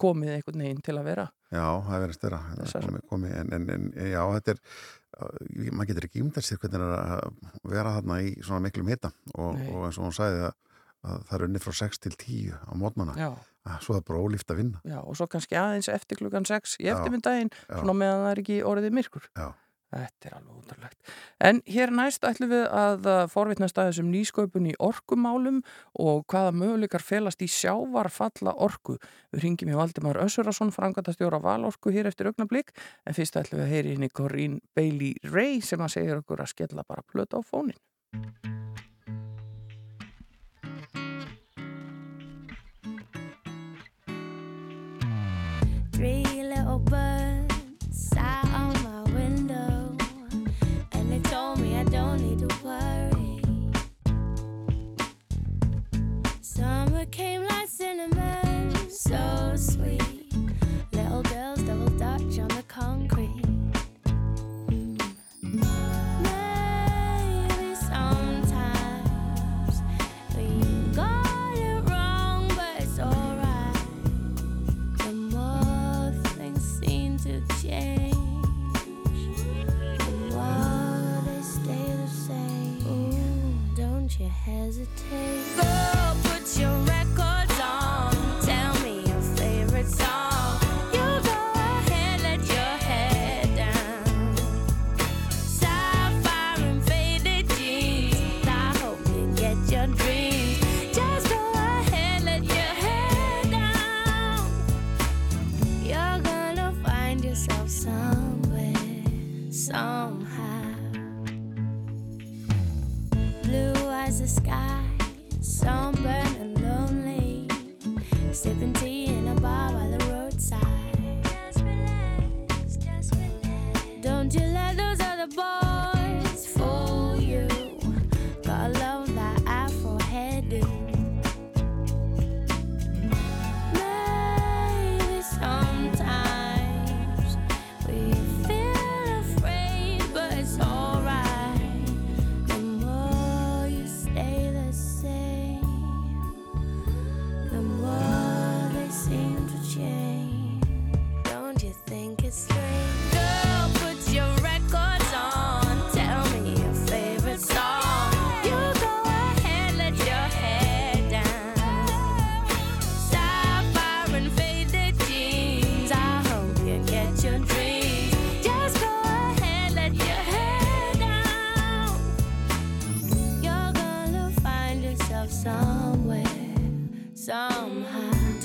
komið einhvern veginn til að vera. Já, það verður styrra Þessar- komi, komi, en, en, en já, þetta er uh, maður getur ekki ímyndast sér hvernig er að vera þarna í svona miklum hita. Og, og eins og hún sagði að, að það er unnið frá 6 til 10 á mótnana, já, svo er það bara ólíft að vinna já, og svo kannski aðeins eftir klukkan 6 í eftirmyndaginn svona meðan það er ekki orðið myrkur Já. Þetta er alveg útrúlegt. En hér næst ætlum við að uh, forvitnast að þessum nýsköpun í orkumálum og hvaða möguleikar felast í sjávarfalla orku. Við ringjum í Valdimar Össurason, frangatastjóra Valorku hér eftir augnablík, en fyrst ætlum við að heyri inn í Corinne Bailey Ray sem að segja okkur að skella bara plöta á fónin. Three little birds sat on my window, and they told me I don't need to worry. Summer came like cinnamon, so sweet. Little girls double dutch on the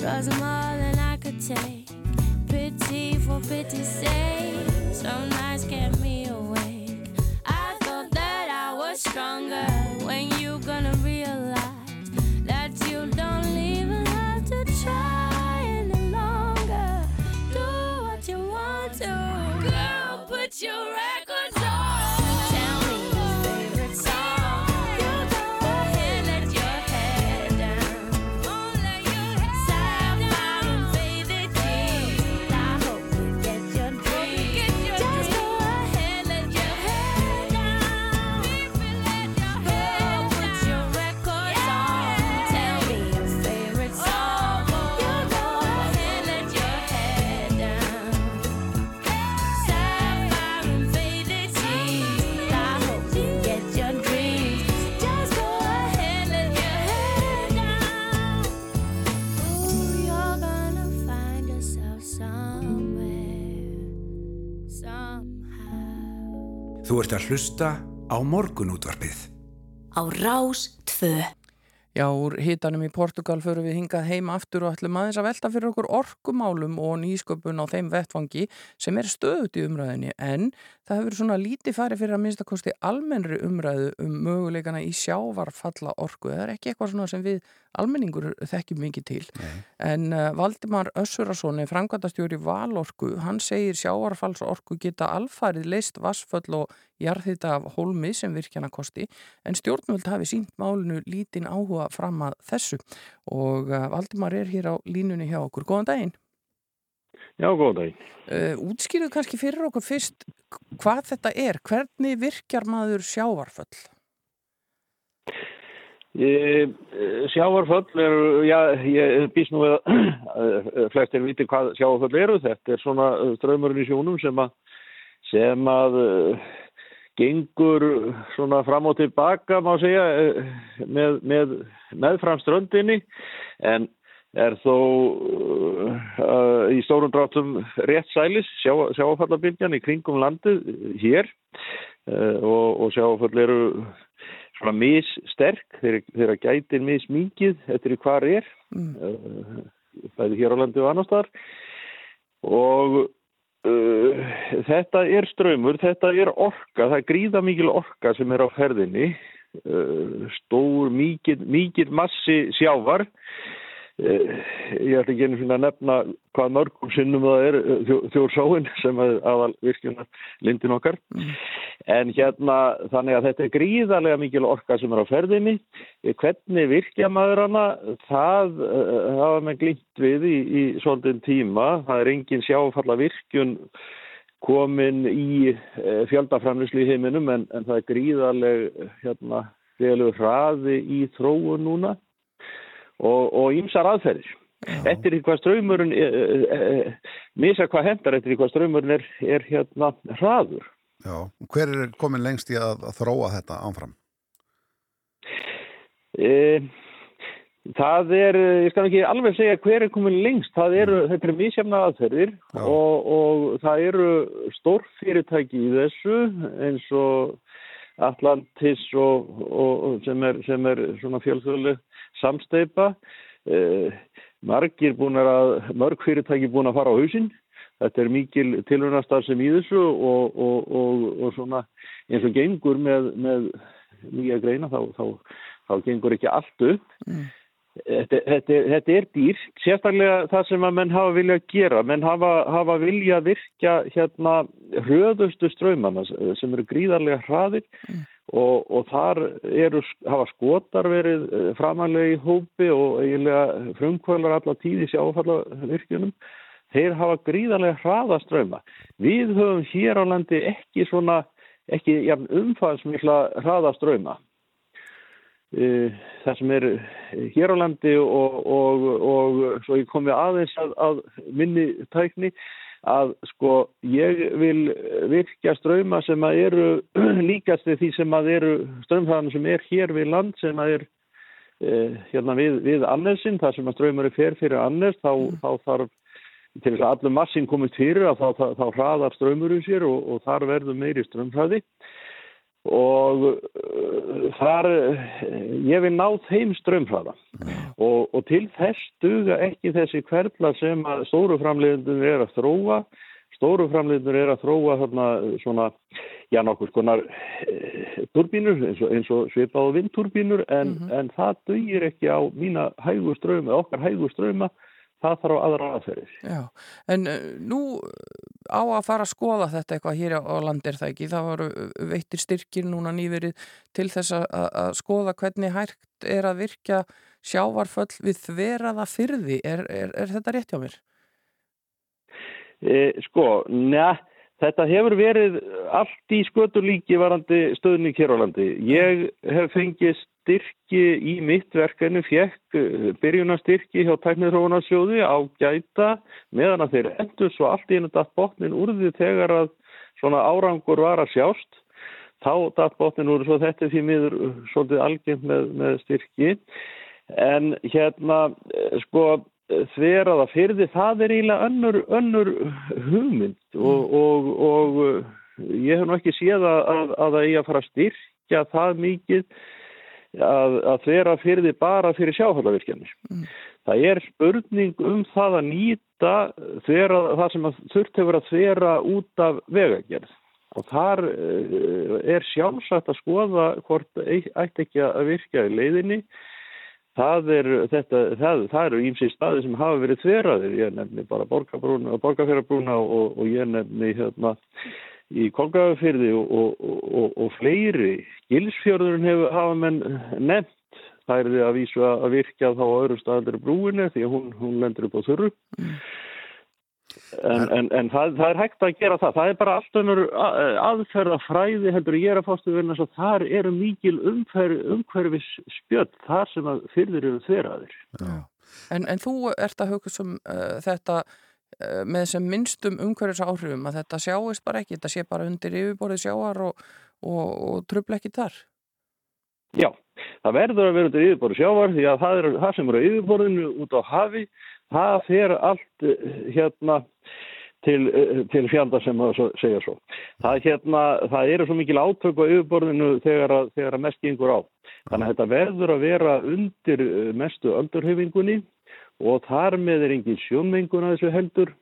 Twas more than I could take. Pity for pity's sake. Some nights kept me awake. I thought that I was stronger. When you gonna Þú ert að hlusta á morgunútvarpið. Á Rás 2. Já, úr hitanum í Portugal förum við hingað heima aftur og ætlum aðeins að velta fyrir okkur orkumálum og nýsköpun á þeim vettfangi sem er stöðut í umræðinni en það hefur svona lítið farið fyrir að minnsta kosti almennri umræðu um möguleikana í sjávarfalla orku. Það er ekki eitthvað svona sem við almenningur þekkjum mikið til. En uh, Valdimar Össurasson er framkvæmdastjóri Valorku, hann segir sjávarfallsorku geta alfarið leist vassföll og jarðhita af hólmi sem virkjana kosti en stjórnvöld hafi sínt málinu lítinn áhuga fram að þessu og uh, Valdimar er hér á línunni hjá okkur. Góðan daginn. Já, góð dag. Uh, útskýruð kannski fyrir okkur fyrst hvað þetta er, hvernig virkjar maður sjávarföll? Ég, sjávarföll eru, já, ég býst nú að eh, flestir viti hvað sjávarföll eru. Þetta er svona eh, ströymurinn í sjónum sem að, sem að uh, gengur svona fram og tilbaka, má segja, eh, með, með meðfram ströndinni en er þó uh, í stórum dráttum rétt sælis sjá, sjáfallabylgjan í kringum landið hér uh, og, og sjáfall eru svona missterk þeir, þeirra gætir mismíkið eftir í hvar er Mm. uh, bæði hér á landið og annars þar og uh, þetta er ströymur, þetta er orka, það er gríða mikil orka sem er á ferðinni. Uh, stór, mikil, mikil massi sjávar ég ætla ekki einu sinni að nefna hvað mörgum sinnum það er uh, þjó, þjórsáin sem er aðal virkjunar lindin okkar en hérna þannig að þetta er gríðarlega mikil orka sem er á ferðinni. Eh, hvernig virkja maður hana? Það hafa með glýmt við í, í svolítinn tíma. Það er engin sjáfalla virkjun komin í fjöldaframlislu í heiminum en, en það er gríðarleg hérna félug hraði í þróun núna og, ýmsar aðferðir. Eftir því hvað ströymurinn, e, e, e, misa hvað hendar eftir því hvað ströymurinn er, er hérna hraður. Já, hver er komin lengst í að, að þróa þetta ánfram? Það er, ég skal ekki alveg segja hver er komin lengst, það eru, þetta eru misjafna aðferðir Já. og, og það eru stórfyrirtæki í þessu eins og Atlantis og, og, sem, er, sem er svona fjölþjóðleg samsteipa. E, margir búin að, mörg fyrirtæki búin að fara á hausinn. Þetta er mikil tilvunastar sem í þessu og, og, og, og svona eins og gengur með, með nýja greina þá, þá, þá gengur ekki allt upp. Þetta, þetta, þetta er dýr, sérstaklega það sem að menn hafa viljað gera. Menn hafa, hafa viljað virkja hérna hröðustu ströymana sem eru gríðarlega hraðir og, og þar eru, hafa skotar verið eh, framalega í hópi og eiginlega frumkvölar alla tíði sjáfallavirkjunum. Þeir hafa gríðarlega hraða ströyma. Við höfum hér á landi ekki svona, ekki jafn umfaðsmikla hraða ströyma. Eh, það sem er hér á landi og, og, og svo ég komi aðeins að, að minni tækni að sko ég vil virkja ströyma sem að eru líkast við því sem að eru ströymhraðan sem er hér við land sem að er eh, hérna við, við annesin, þar sem að ströymur er fer fyrir annes, þá, þá þarf til þess að allur massin komist fyrir að þá, þá, þá hraðar ströymur í sér og, og þar verður meiri ströymhraði og uh, þar uh, ég vil ná þeim strömmhraða og, og til þess duga ekki þessi hverfla sem að stóruframleiðundur er að þróa. Stóruframleiðundur er að þróa þarna svona, já nokkur skonar e, turbínur eins og, eins og svipað og vindturbínur en, en það dugir ekki á mína hægu ströma, okkar hægu ströma það þarf aðra aðferðir Já, en uh, nú á að fara að skoða þetta eitthvað hér á landir það ekki, það voru veittir styrkir núna nýverið til þess að, að- skoða hvernig hægt er að virkja sjávarföll við þveraða fyrði, er, er, er þetta rétt hjá mér? E, sko, njá, þetta hefur verið allt í skötulíki varandi stöðning hér á landi. Ég hef fengið styrki í mitt verkefni, fekk byrjunarstyrki hjá tækniðróunarsjóði á gæta meðan að þeir endur svo allt í einu datt botnin úr því þegar að svona árangur var að sjást. Þá datt botnin úr svo þetta því miður svolítið algengt með, með styrki. En hérna, eh, sko, þveraða fyrði, það er eiginlega önnur, önnur hugmynd og, og, og ég hef nú ekki séð að, að, að það eigi að fara að styrkja það mikið að, að þvera fyrir því bara fyrir sjáfallavirkjanir. Það er spurning um það að nýta þvera, það sem þurft hefur að þvera út af vegagerð. Og þar eh, er sjálfsagt að skoða hvort ætti ekki að virka í leiðinni. Það, er, eru ímsið staði sem hafa verið þveraðir. Ég nefni bara borgarfjörðarbrúna og, og ég nefni hérna í Kolgafyrði og, og, og, og fleiri. Gilsfjörðurinn hefur hafa menn nefnt. Það er því að vísu að virkja þá á öðrum staðaldir brúinu því að hún, hún lendur upp á þurru. En, en, en það, það er hægt að gera það. Það er bara allt önnur að- aðferðafræði heldur ég er að fástu vinna svo þar eru mikil umhver, umhverfis spjöld þar sem að fyrir eru þveraðir. En, en þú ert að hugsa um uh, þetta uh, með sem minnstum umhverfis áhrifum að þetta sjáist bara ekki, þetta sé bara undir yfirborðið sjáar og, og, og trubla ekki þar. Já, það verður að vera undir yfirborðu sjávar því að það, er, það sem eru yfirborðinu út á hafi, það fer allt eh, hérna til, eh, til fjandar sem að svo- segja svo. Það, hérna, það eru svo mikil átök á yfirborðinu þegar að, þegar að mest gengur á. Þannig að þetta verður að vera undir eh, mestu öldurhefingunni og þar með er engin sjónmengun að þessu heldur.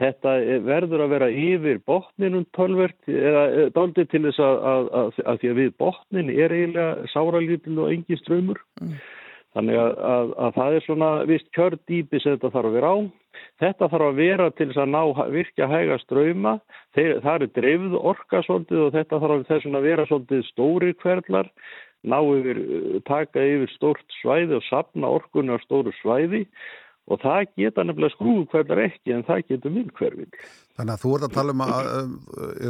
Þetta er- verður að vera yfir botninum tölvert eða dálítið til þess að, að, að, því að við botnin er eiginlega sáralítil og engin ströymur. Þannig að, að, að það er svona vist kjördýpi sem þetta þarf að vera á. Þetta þarf að vera til þess að ná virkja hæga ströyma. Það er dreifð orka svolítið og þetta þarf þess að vera svolítið stóri hverlar, ná yfir, uh, taka yfir stórt svæði og sapna orkunni á stóru svæði og það geta nefnilega skrúðu hverlar ekki en það getur minn hverfið. Þannig að þú ert að tala um að, um,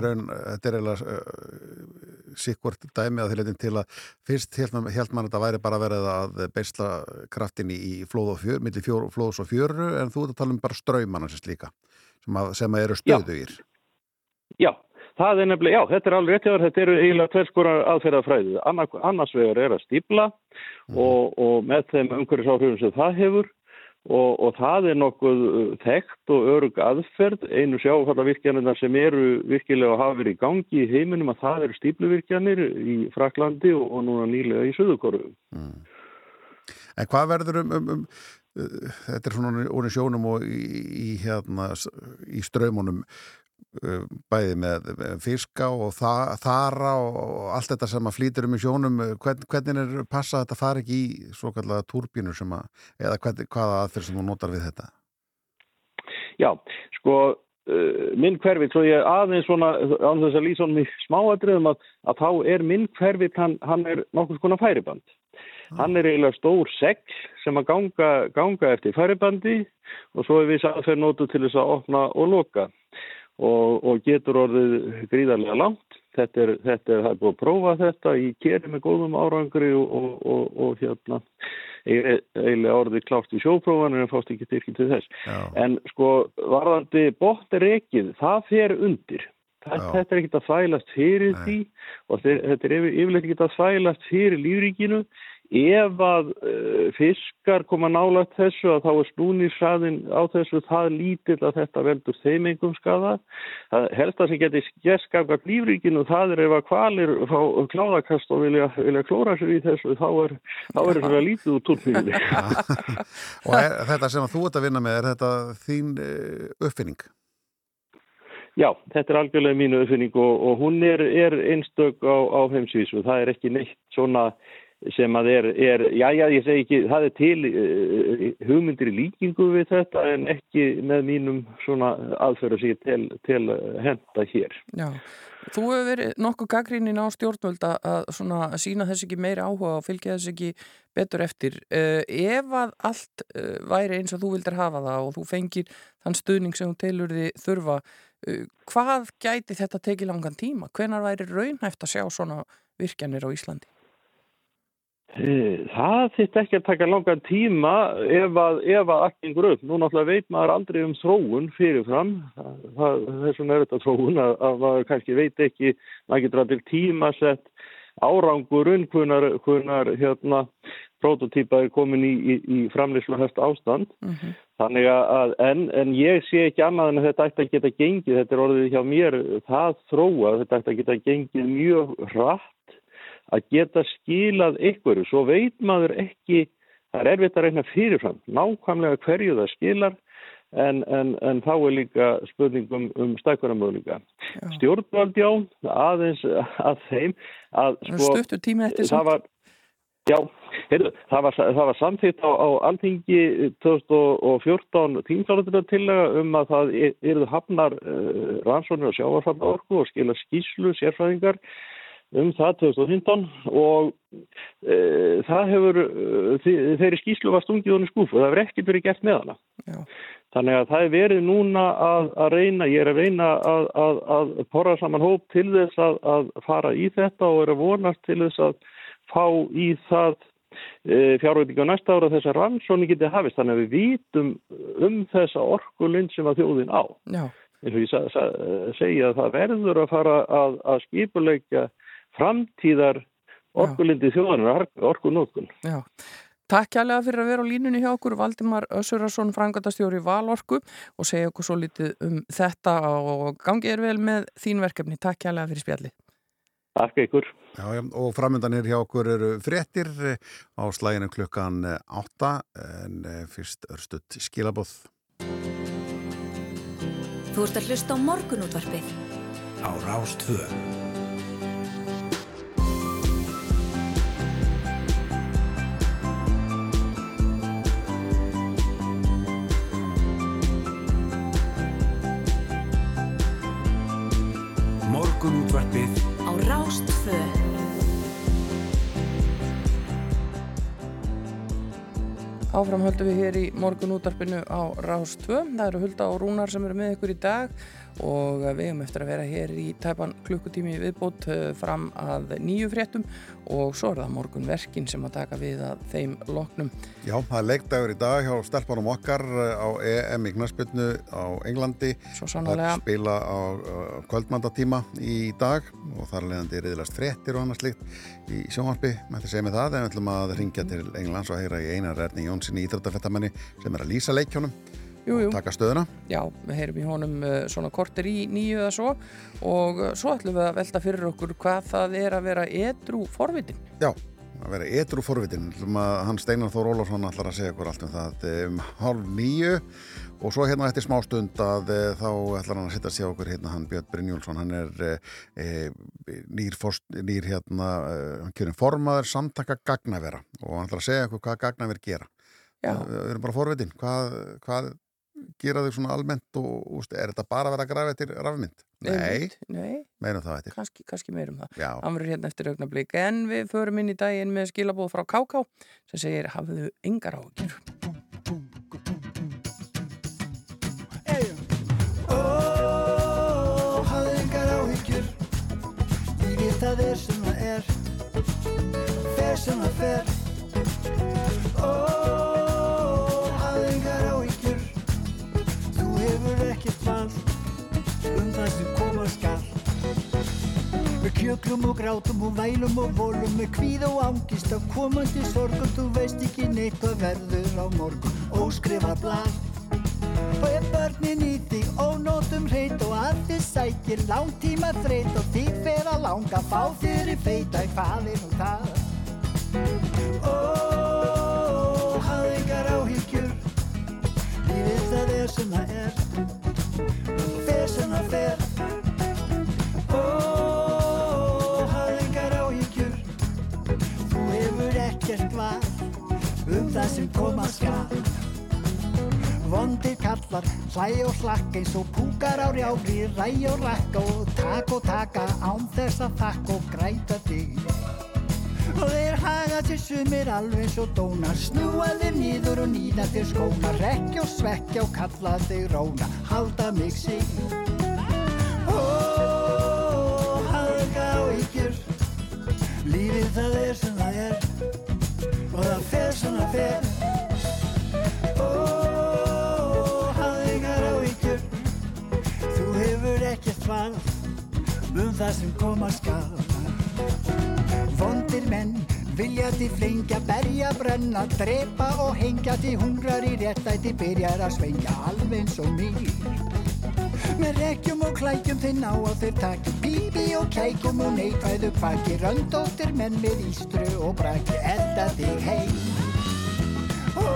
raun, þetta er eiginlega uh, sikkvort dæmi að þið til að fyrst held man, held man að þetta væri bara verið að beisla kraftin í flóð og fjör, milli fjór, flóðs og fjöru en þú ert að tala um bara ströymana sem slíka sem, að, sem að eru stöðugir. Já, það er nefnilega, já, þetta er alveg rétt hjá þér, þetta eru eiginlega tverskora aðferðafræðið. Anna, annars vegar er að stípla og, og með þeim umhverfisáhrifum sem það hefur og, og það er nokkuð uh, þekkt og örug aðferð. Einu sjáfallavirkjanirna sem eru virkilega að hafa verið í gangi í heiminum að það eru stípluvirkjanir í Fraklandi og, og núna nýlega í Suðukoru. En hvað verður um, um, um uh, þetta er svona úr í sjónum og í, í, hérna, í ströymunum uh, bæði með fiska og þa þara og allt þetta sem að flýtur um í sjónum uh, hvern, hvernig er passa að þetta fari ekki í svo kallega turbínu sem að eða hvern, hvaða aðferð sem þú notar við þetta? Já, sko, uh, minn hverfitt, svo ég aðeins svona, án þess að lýsa honum í smáatriðum að, að þá er minn hverfitt, hann, hann er nokkuð skona færiband. Hann er eiginlega stór segl sem að ganga, ganga eftir færibandi og svo er við aðferð nótu til þess að opna og loka og, og getur orðið gríðarlega langt. Þetta er, þetta er, það er búið að prófa þetta í keri með góðum árangri og, og, og, og hérna, eiginlega orðið klárt í sjóprófanir en fást ekki styrkið til þess. Já. En sko, varðandi botnrekið, það fer undir. Það, þetta er ekkert að þvælast fyrir Nei. því og þetta er yfir, yfirleitt ekkert að þvælast fyrir lífríkinu. Ef að uh, fiskar koma nálægt þessu að þá er snúningshraðin á þessu það lítill að þetta veldur þeim engum skada. Það helst að sem getur skeskafgat lífríkinu það er ef að kvalir fá kláðakast og vilja, vilja klóra sér í þessu þá er, þá er þetta lítið úr túrfíli. og er, þetta sem að þú ert að vinna með er þetta þín uh, uppfinning Já, þetta er algjörlega mínu uppfinning og, og hún er, er einstök á, á heimsvísu. Það er ekki neitt svona sem að er, er já, já, ég segi ekki, það er til uh, hugmyndir í líkingu við þetta en ekki með mínum svona aðferðu sig til, til henda hér. Já, þú hefur verið nokkuð gaggrínin á stjórnvöld að- að svona sína þess ekki meiri áhuga og fylgja þess ekki betur eftir. Uh, ef að allt uh, væri eins og þú vildir hafa það og þú fengir þann stuðning sem þú telur þið þurfa, hvað gæti þetta tekið langan tíma? Hvenar væri raunhæft að sjá svona virkjanir á Íslandi? Eh, Það þýtt ekki að taka langan tíma ef að, ef að allt gengur upp. Nú náttúrulega veit maður aldrei um þróun fyrirfram. Það, þessum er þetta þróun að, að maður kannski veit ekki, maður getur að til tíma sett árangurinn, hvenar hérna, prototýpa er komin í, í, í framlýslu höst ástand. Mhm. Þannig að, en, en ég sé ekki annað en þetta ætti að geta gengið, þetta er orðið hjá mér það þróa, þetta ætti að geta gengið mjög hratt að geta skilað ykkur, svo veit maður ekki, það er erfitt að reyna fyrirfram, nákvæmlega hverju það skilar, en, en, en þá er líka spurningum um stækvaramöðlinga. Stjórnvald já, aðeins að þeim, að eftir það var, Já, heyrðu, það var, það var samþýtt á, á alþingi 2014 tímkláratina tillega um að það eruðu hafnar uh, rannsóknir á sjávarfalla orku og skila skýslu sérfræðingar um það 2015 og uh, það hefur, uh, þeirri skýslu var stungið honum skúfu og það hefur ekkert verið gert með hana. Já. Þannig að það er verið núna að, að reyna, ég er að reyna að, að, að porra saman hóp til þess að, að fara í þetta og er að vonast til þess að fá í það e, fjárveitinga næsta ára þess að rannsóni geti hafist. Þannig að við vítum um þessa orkulind sem að þjóðin á. Já. Ég sa, sa, segja að það verður að fara að, að skipuleika framtíðar orkulindi þjóðanar, orkunótkun. Já. Takk kjærlega fyrir að vera á línunni hjá okkur Valdimar Össurarsson, frangatastjóri Valorku og segja okkur svo litið um þetta og gangið er vel með þín verkefni. Takk kjærlega fyrir spjalli. Takk ykkur. Já, já, og framöndanir hjá okkur eru fréttir eh, á slæginu klukkan 8 en eh, fyrst örstuð skilabóð. Þú ert að hlusta á morgunútvarpið. Á Rás 2. Morgunútvarpið Á Rás 2. Áfram höldum við hér í morgun útarpinu á Rás 2. Það eru Hulda og Rúnar sem eru með ykkur í dag og við hefum eftir að vera hér í tæpan klukkutími viðbót eh, fram að nýju fréttum og svo er það morgun verkin sem að taka við að þeim loknum. Já, það er leikdagur í dag hjá stelpunum okkar eh, á EM í Knarsbyrnu á Englandi. Svo Það sannlega. spila á kvöldmandatíma í dag og þar leðandi riðilast fréttir og annars líkt í sjónvarpi. Mætti segja með það en við ætlum að ringja til Englands og heyra í einar Erni Jónsson í Íþróttafettamanni sem er að lýsa leikjónum Jú, jú. taka stöðuna. Já, við heyrum í honum uh, svona kortir í nýju eða svo og uh, svo ætlum við að velta fyrir okkur hvað það er að vera edru forvitin. Já, að vera etru forvitin. Hann Steinar Þór Ólafsson ætlar að segja okkur allt um það um hálf nýju og svo hérna eftir smá stund að þá ætlar hann að setja sig á okkur hérna hann Björn Brynjólfsson, hann er e, nýr, forst, nýr hérna, hann kjörum formaður samtaka gagnavera og hann ætlar að segja okkur hvað gagnaver gera. Já. Við erum bara forvitin, hvað, hvað gera þau svona almennt og úst, er þetta bara að vera að grafa eftir rafmynd? Nei. Nei, meirum það eftir. kannski, kannski meir um það. Hann verður hérna eftir augnablík en við förum inn í daginn með skilabóð frá KK sem segir hafðu engar ágjur. Ó, hafðu engar áhyggjur Lífið það er sem það er Fer sem það fer Ó, ekkert val Um það sem koma skal Við kjöklum og grátum og vælum og volum Með kvíð og ángist af komandi sorgum. Þú veist ekki neitt hvað verður á morgun. Óskrifa Og ef börnin í þig ónótum hreit og að þið sækir langtíma þreyt. Og þig fer að langa fá þér í feita hvað er nú það? Ó, hafðu engar áhyggjur. Lífið það er sem það er Fer sem það fer. Ó, hafðu engar áhyggjur Þú hefur ekkert val um það sem koma skal. Vondir kallar, hlæ og slakka eins og púkar á rjári, ræ og rakka og tak og taka án þess að þakka og græta þig. Og þeir haga sér sumir alveg og dónar, snúa þeir nýður og nýða þeir skóna, rekja og svekja og kalla þeir róna, halda mig sig. Ó, hafðu ekki áhyggjur, lífið það er sem það er. Og það fer sem það fer. Ó, hafðu engar áhyggjur Þú hefur ekkert val. Um það sem koma skal Vondir menn Viljandi flengja, berja, brenna, drepa og hengja til hungrar í réttæti byrjar að svengja alveg eins og mér. Með rekjum og klækjum þeir ná á þeir taki Pípi og kækum og neikvæðu kvaki. Röndóttir menn með ístru og braki Edda þig heim. Ó,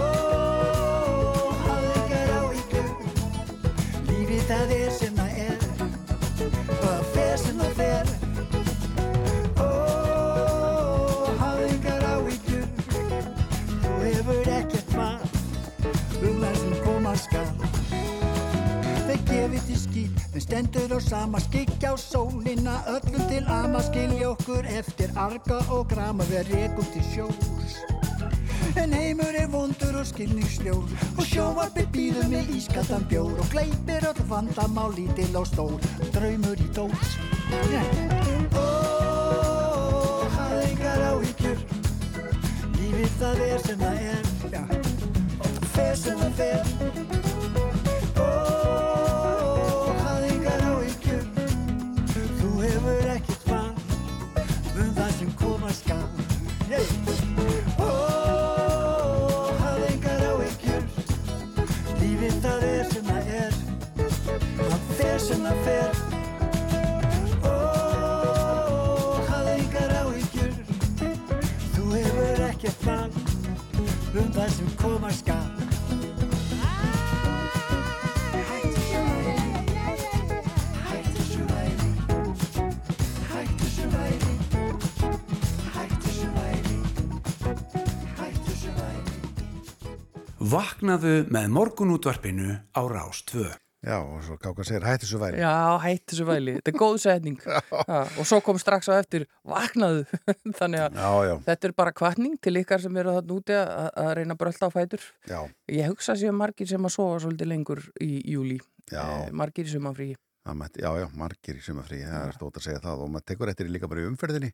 hafðu engar áhyggjur Lífið það er sem þeir stendur á sama skikja á sólina, öllum til ama skilja okkur eftir arga og grama við rekum til sjós. En heimur er vondur og skilningsljór og sjóarpið býður með ískaldan bjór og gleipir öll vandamál lítil og stór, draumur í dós. Ó, hafðu engar áhyggjur, lífið það er sem það er, já, og það fer sem það fer. Vaknaðu með morgunútvarpinu á Rás 2. Já, og svo Káka segir hætti svo væri. Já, hætti þessu væli, þetta er góð setning. Ja, og svo kom strax á eftir vaknaðu, þannig að Já, já, þetta er bara kvartning til ykkar sem eru þarna úti að, að reyna að brölda á fætur. Já, ég hugsa sér margir sem að sofa svolítið lengur í júli, já, eh, margir í sumafrí það mætti, já, já, margir í sumafrí, það er stótt að segja það. Og maður tekur eftir líka bara í umferðinni,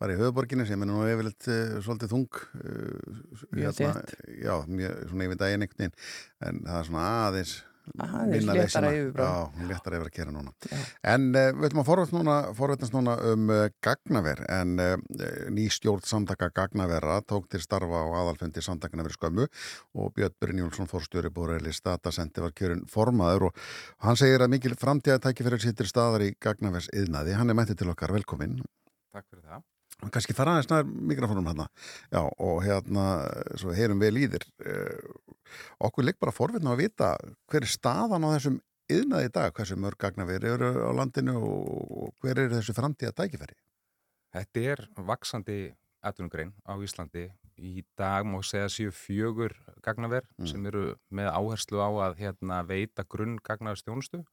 bara í höfuborginni sem er nú yfirleitt uh, svolítið þung, uh, Mjög þétt. já, mjög, svona yfir daginn einhvern veginn, en það er svona aðeins Aðeins minna leysina. Já, léttara yfir að kera núna. Já. En uh, við ætlum að forvætast núna, núna um uh, gagnaver en uh, ný stjórn samtaka gagnavera tók til starfa á aðalfundi samtakana verið skömmu og Björn Brynjólfsson fórstjóri búræli statasendi var kjörin formaður og hann segir að mikil framtíðatæki fyrir sittir staðar í gagnavers yðnaði. Hann er mættið til okkar, velkomin. Takk fyrir það. Kannski fara aðeins nær mikrofónum hérna. Já, og hérna, svo við heyrum vel í þér. Uh, okkur ligg bara forvitna að vita hver er staðan á þessum yðnaði í dag, hversu mörg gagnaveri eru á landinu og hver er þessu framtíða tækifæri? Þetta er vaksandi atvinnugrein á Íslandi. Í dag má segja séu fjögur gagnaver Mm. sem eru með áherslu á að hérna, veita grunn gagnaverstjónustu.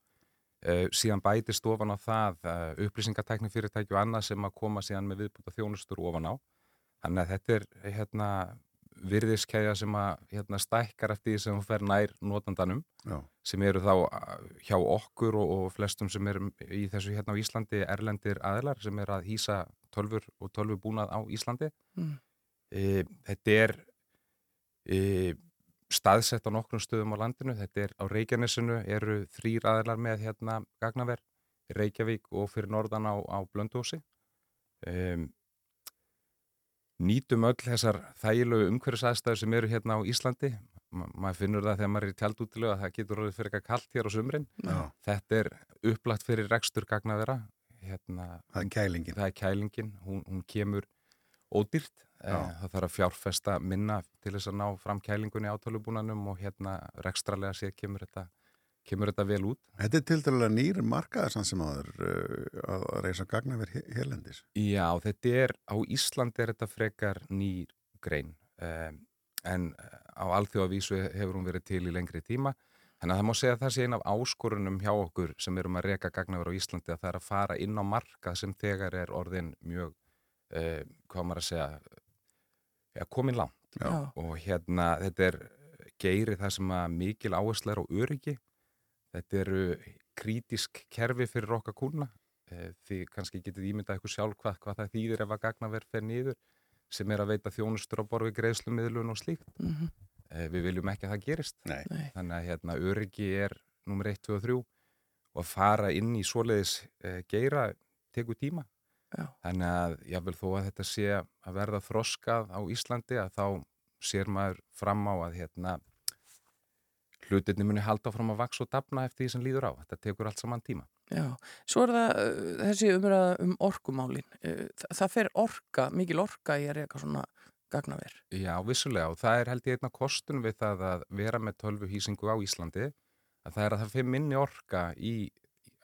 Uh, síðan bæti stofan á það uh, upplýsingatekni fyrirtæki og annað sem að koma síðan með viðbúta þjónustur ofan á. Þannig að þetta er hérna, virðiskeiða sem að hérna, stækkar eftir því sem hún fer nær notandanum Já, sem eru þá uh, hjá okkur og, og flestum sem eru í þessu hérna á Íslandi erlendir aðilar sem er að hýsa tölfur og tölvubúnað á Íslandi. Mm. E, þetta er e, staðsett á nokkrum stöðum á landinu. Þetta er á Reykjanesinu eru þrýr aðilar með hérna gagnaver, Reykjavík og fyrir norðan á, á Blöndósi. Um, nýtum öll þessar þægilegu umhverfisaðstæður sem eru hérna á Íslandi Ma maður finnur það þegar maður er í tjaldútilega að það getur orðið fyrir eitthvað kallt hér á sumrin Já. þetta er upplagt fyrir rekstur gagnavera hérna, það er kælingin. það er kælingin, hún, hún kemur ódýrt, það þarf að fjárfesta minna til þess að ná fram kælingunni á tölubúnanum og hérna rekstralega séð kemur þetta, kemur þetta vel út. Þetta er til dælulega nýr markaðar sem aður uh, að reysa gagnaver hérlendis. Já, þetta er, á Íslandi er þetta frekar nýr grein um, en eh, á alþjóðavísu hefur hún verið til í lengri tíma. Þannig að það má segja að það sé einn af áskorunum hjá okkur sem erum að reka gagnaver á Íslandi að það er að fara inn á markað sem þegar er orðin mjög uh, hvað maður að segja ja, komin langt Já. og hérna þetta er geiri það sem að mikil áhersla er á öryggi þetta eru krítisk kerfi fyrir okkar kúna Eh, því kannski getið ímyndað eitthvað sjálf hvað, hvað það þýðir ef að gagnaverð fer niður sem er að veita þjónustur á borfi greiðslumiðlun og slíkt. Mhm. Eh, Við viljum ekki að það gerist. Nei. Þannig að hérna, öryggi er nummer 1, 2 og 3 og að fara inn í svoleiðis geira tekur tíma. Já. Þannig að jáfnvel þó að þetta sé að verða þroskað á Íslandi að þá sér maður fram á að hérna hlutinni muni halda fram að vaks og dafna eftir því sem líður á. Þetta tekur allt saman tíma. Já, svo er það uh, þessi umræða um orkumálin. Uh, það, fer orka, mikil orka í að reyka svona gagnaver. Já, vissulega og það er held ég einna kostun við það að vera með tölvuhýsingu á Íslandi að það er að það fyrir minni orka í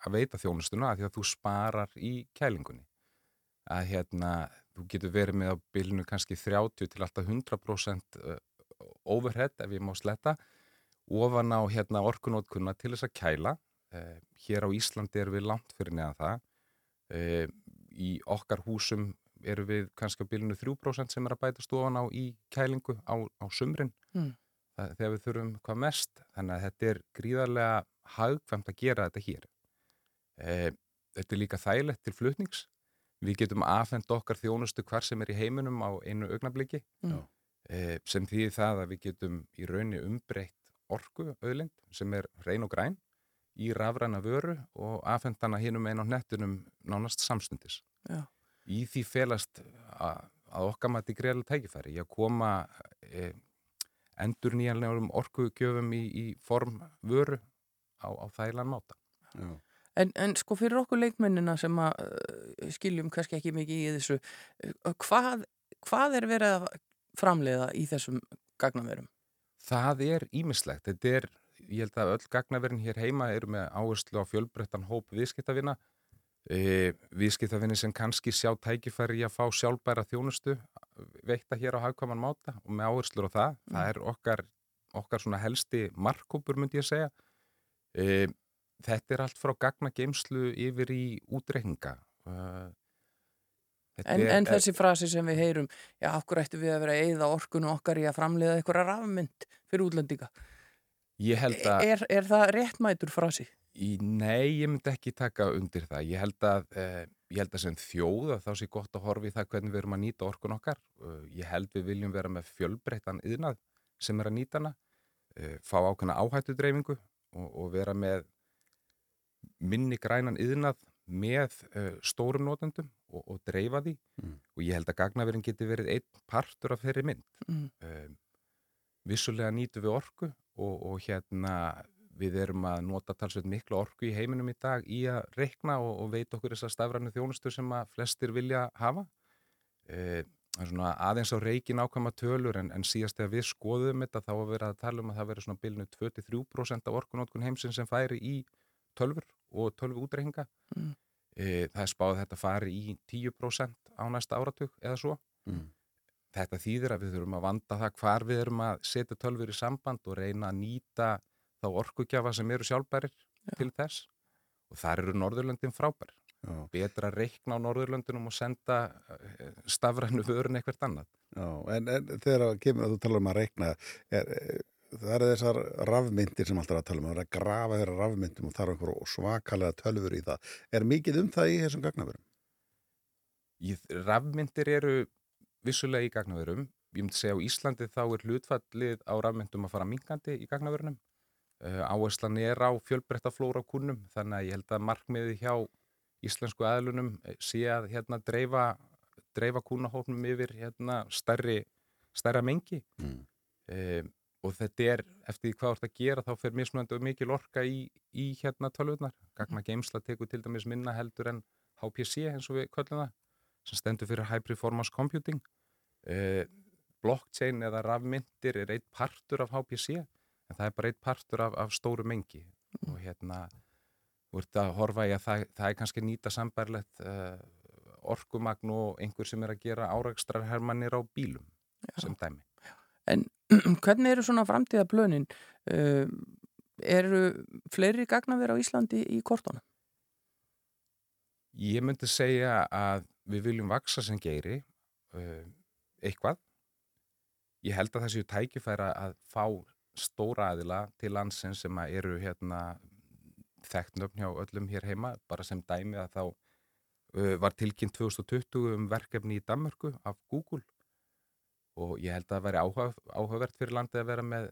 að veita þjónustuna að því að þú sparar í kælingunni. Að hérna, þú getur verið með á bylnu kannski 30 til alltaf 100% overhead ef ég má sletta ofan á hérna orkunótkunna til þess að kæla. Eh, hér á Íslandi erum við langt fyrir neðan það. Eh, í okkar húsum eru við kannski á bylunu 3% sem er að bæta stofan á í kælingu á, á sumrin Mm. þegar við þurfum hvað mest þannig að þetta er gríðarlega hagkvæmt að gera þetta hér e, þetta er líka þægilegt til flutnings við getum afhend okkar þjónustu hvar sem er í heiminum á einu augnabliki Mm. e, sem þýðir það að við getum í raunni umbreytt orku auðlind sem er reyn og græn í rafræna vöru og afhend hana hinum einn á nettunum nánast samstundis Já. í því felast að, að okkar mati greiðlega tækifæri í að koma e, endur nýjanlegum orkugjöfum í, í form vöru á, á þægilegan máta. Já. En, en sko fyrir okkur leikmennina sem að uh, skiljum kannski ekki mikið í þessu, uh, hvað, hvað er verið að framleiða í þessum gagnaverum? Það er ímislegt. Þetta er, ég held að öll gagnaverin hér heima eru með áherslu á fjölbreyttan hóp viðskiptavina. E, viðskiptavinni sem kannski sjá tækifæri í að fá sjálfbæra þjónustu veitta hér á hagkvæman máta og með áherslur á það. Það er okkar, okkar svona helsti markkópur myndi ég segja. E, þetta er allt frá gagnageimslu yfir í útreikninga. En, er- en þessi frasi sem við heyrum, já, okkur ættu við að vera að eyða orkunu okkar í að framleiða eitthvað rafmynd fyrir útlendinga. Ég held að... Er, er það réttmætur frasi? Í, nei, ég myndi ekki taka undir það. Ég held að, eh, ég held að sem þjóð að þá sé gott að horfa í það hvernig við erum að nýta orkun okkar. Ég held við viljum vera með fjölbreyttan yðnað sem er að nýta hana, uh, fá ákveðna áhættudreyfingu og, og vera með minni grænan yðnað með uh, stórum notendum og, og dreifa því Mm. og ég held að gagnaverin geti verið einn partur af þeirri mynd. Mm. Um, vissulega nýtum við orku og, og hérna við erum að nota talsveit miklu orku í heiminum í dag í að reikna og, og veita okkur þessar stafrænu þjónustu sem að flestir vilja hafa. Svona aðeins á reikin ákvæma tölur en, en síðast þegar við skoðum þetta þá að vera að tala um að það veri svona bilinu 23% af orkunótkun heimsins sem færi í tölfur og tölvu útreikninga. Mm. E, það er spáð þetta fari í 10% á næsta áratug eða svo. Mm. Þetta þýðir að við þurfum að vanda það hvar við erum að setja tölfur í samband og reyna að nýta þá orkugjafa sem eru sjálfbærir til þess og þar eru Norðurlöndin frábær. Já. Betra að reikna á Norðurlöndinum og senda eh, stafrænu vörun eitthvað annað. Já, en, en þegar kemur að þú tala um að reikna, er, það eru þessar rafmyndir sem alltaf er að tala um, það er að grafa þeirra rafmyndum og það er einhver svakalega tölfur í það. Er mikið um það í þessum gagnaverum? Rafmyndir eru vissulega í gagnaverum. Ég myndi segja á Íslandi þá er hlutfallið á rafmyndum að fara minkandi í gagnaverunum. Uh, áherslan er á fjölbreytta flóra kunnum þannig að ég held að markmiði hjá íslensku aðlunum sé að hérna dreifa, dreifa kúnahófnum yfir hérna stærri, stærra mengi Mm. um, og þetta er eftir hvað þú ert að gera þá fer mismunandi og mikil orka í, í hérna tölvurnar. Gagna geimsla tekur til dæmis minna heldur en HPC eins og við köllum það sem stendur fyrir High Performance Computing. Uh, blockchain eða rafmyndir er eitt partur af HPC en það er bara eitt partur af, af stóru mengi og hérna þú ert að horfa í að það, það er kannski nýta sambærlegt uh, orkumagn og einhver sem er að gera árækstrarhermannir á bílum sem dæmi. En hvernig eru svona framtíðaplönin? Uh, eru fleiri gagnaver á Íslandi í kortónum? Ég myndi segja að við viljum vaksa sem geiri uh, eitthvað. Ég held að það séu tækifæra að fá stóra aðila til landsins sem eru hérna þekkt nöfn hjá öllum hér heima, bara sem dæmi að þá uh, var tilkynnt 2020 um verkefni í Danmörku af Google og ég held að það væri áhuga, áhugavert fyrir landið að vera með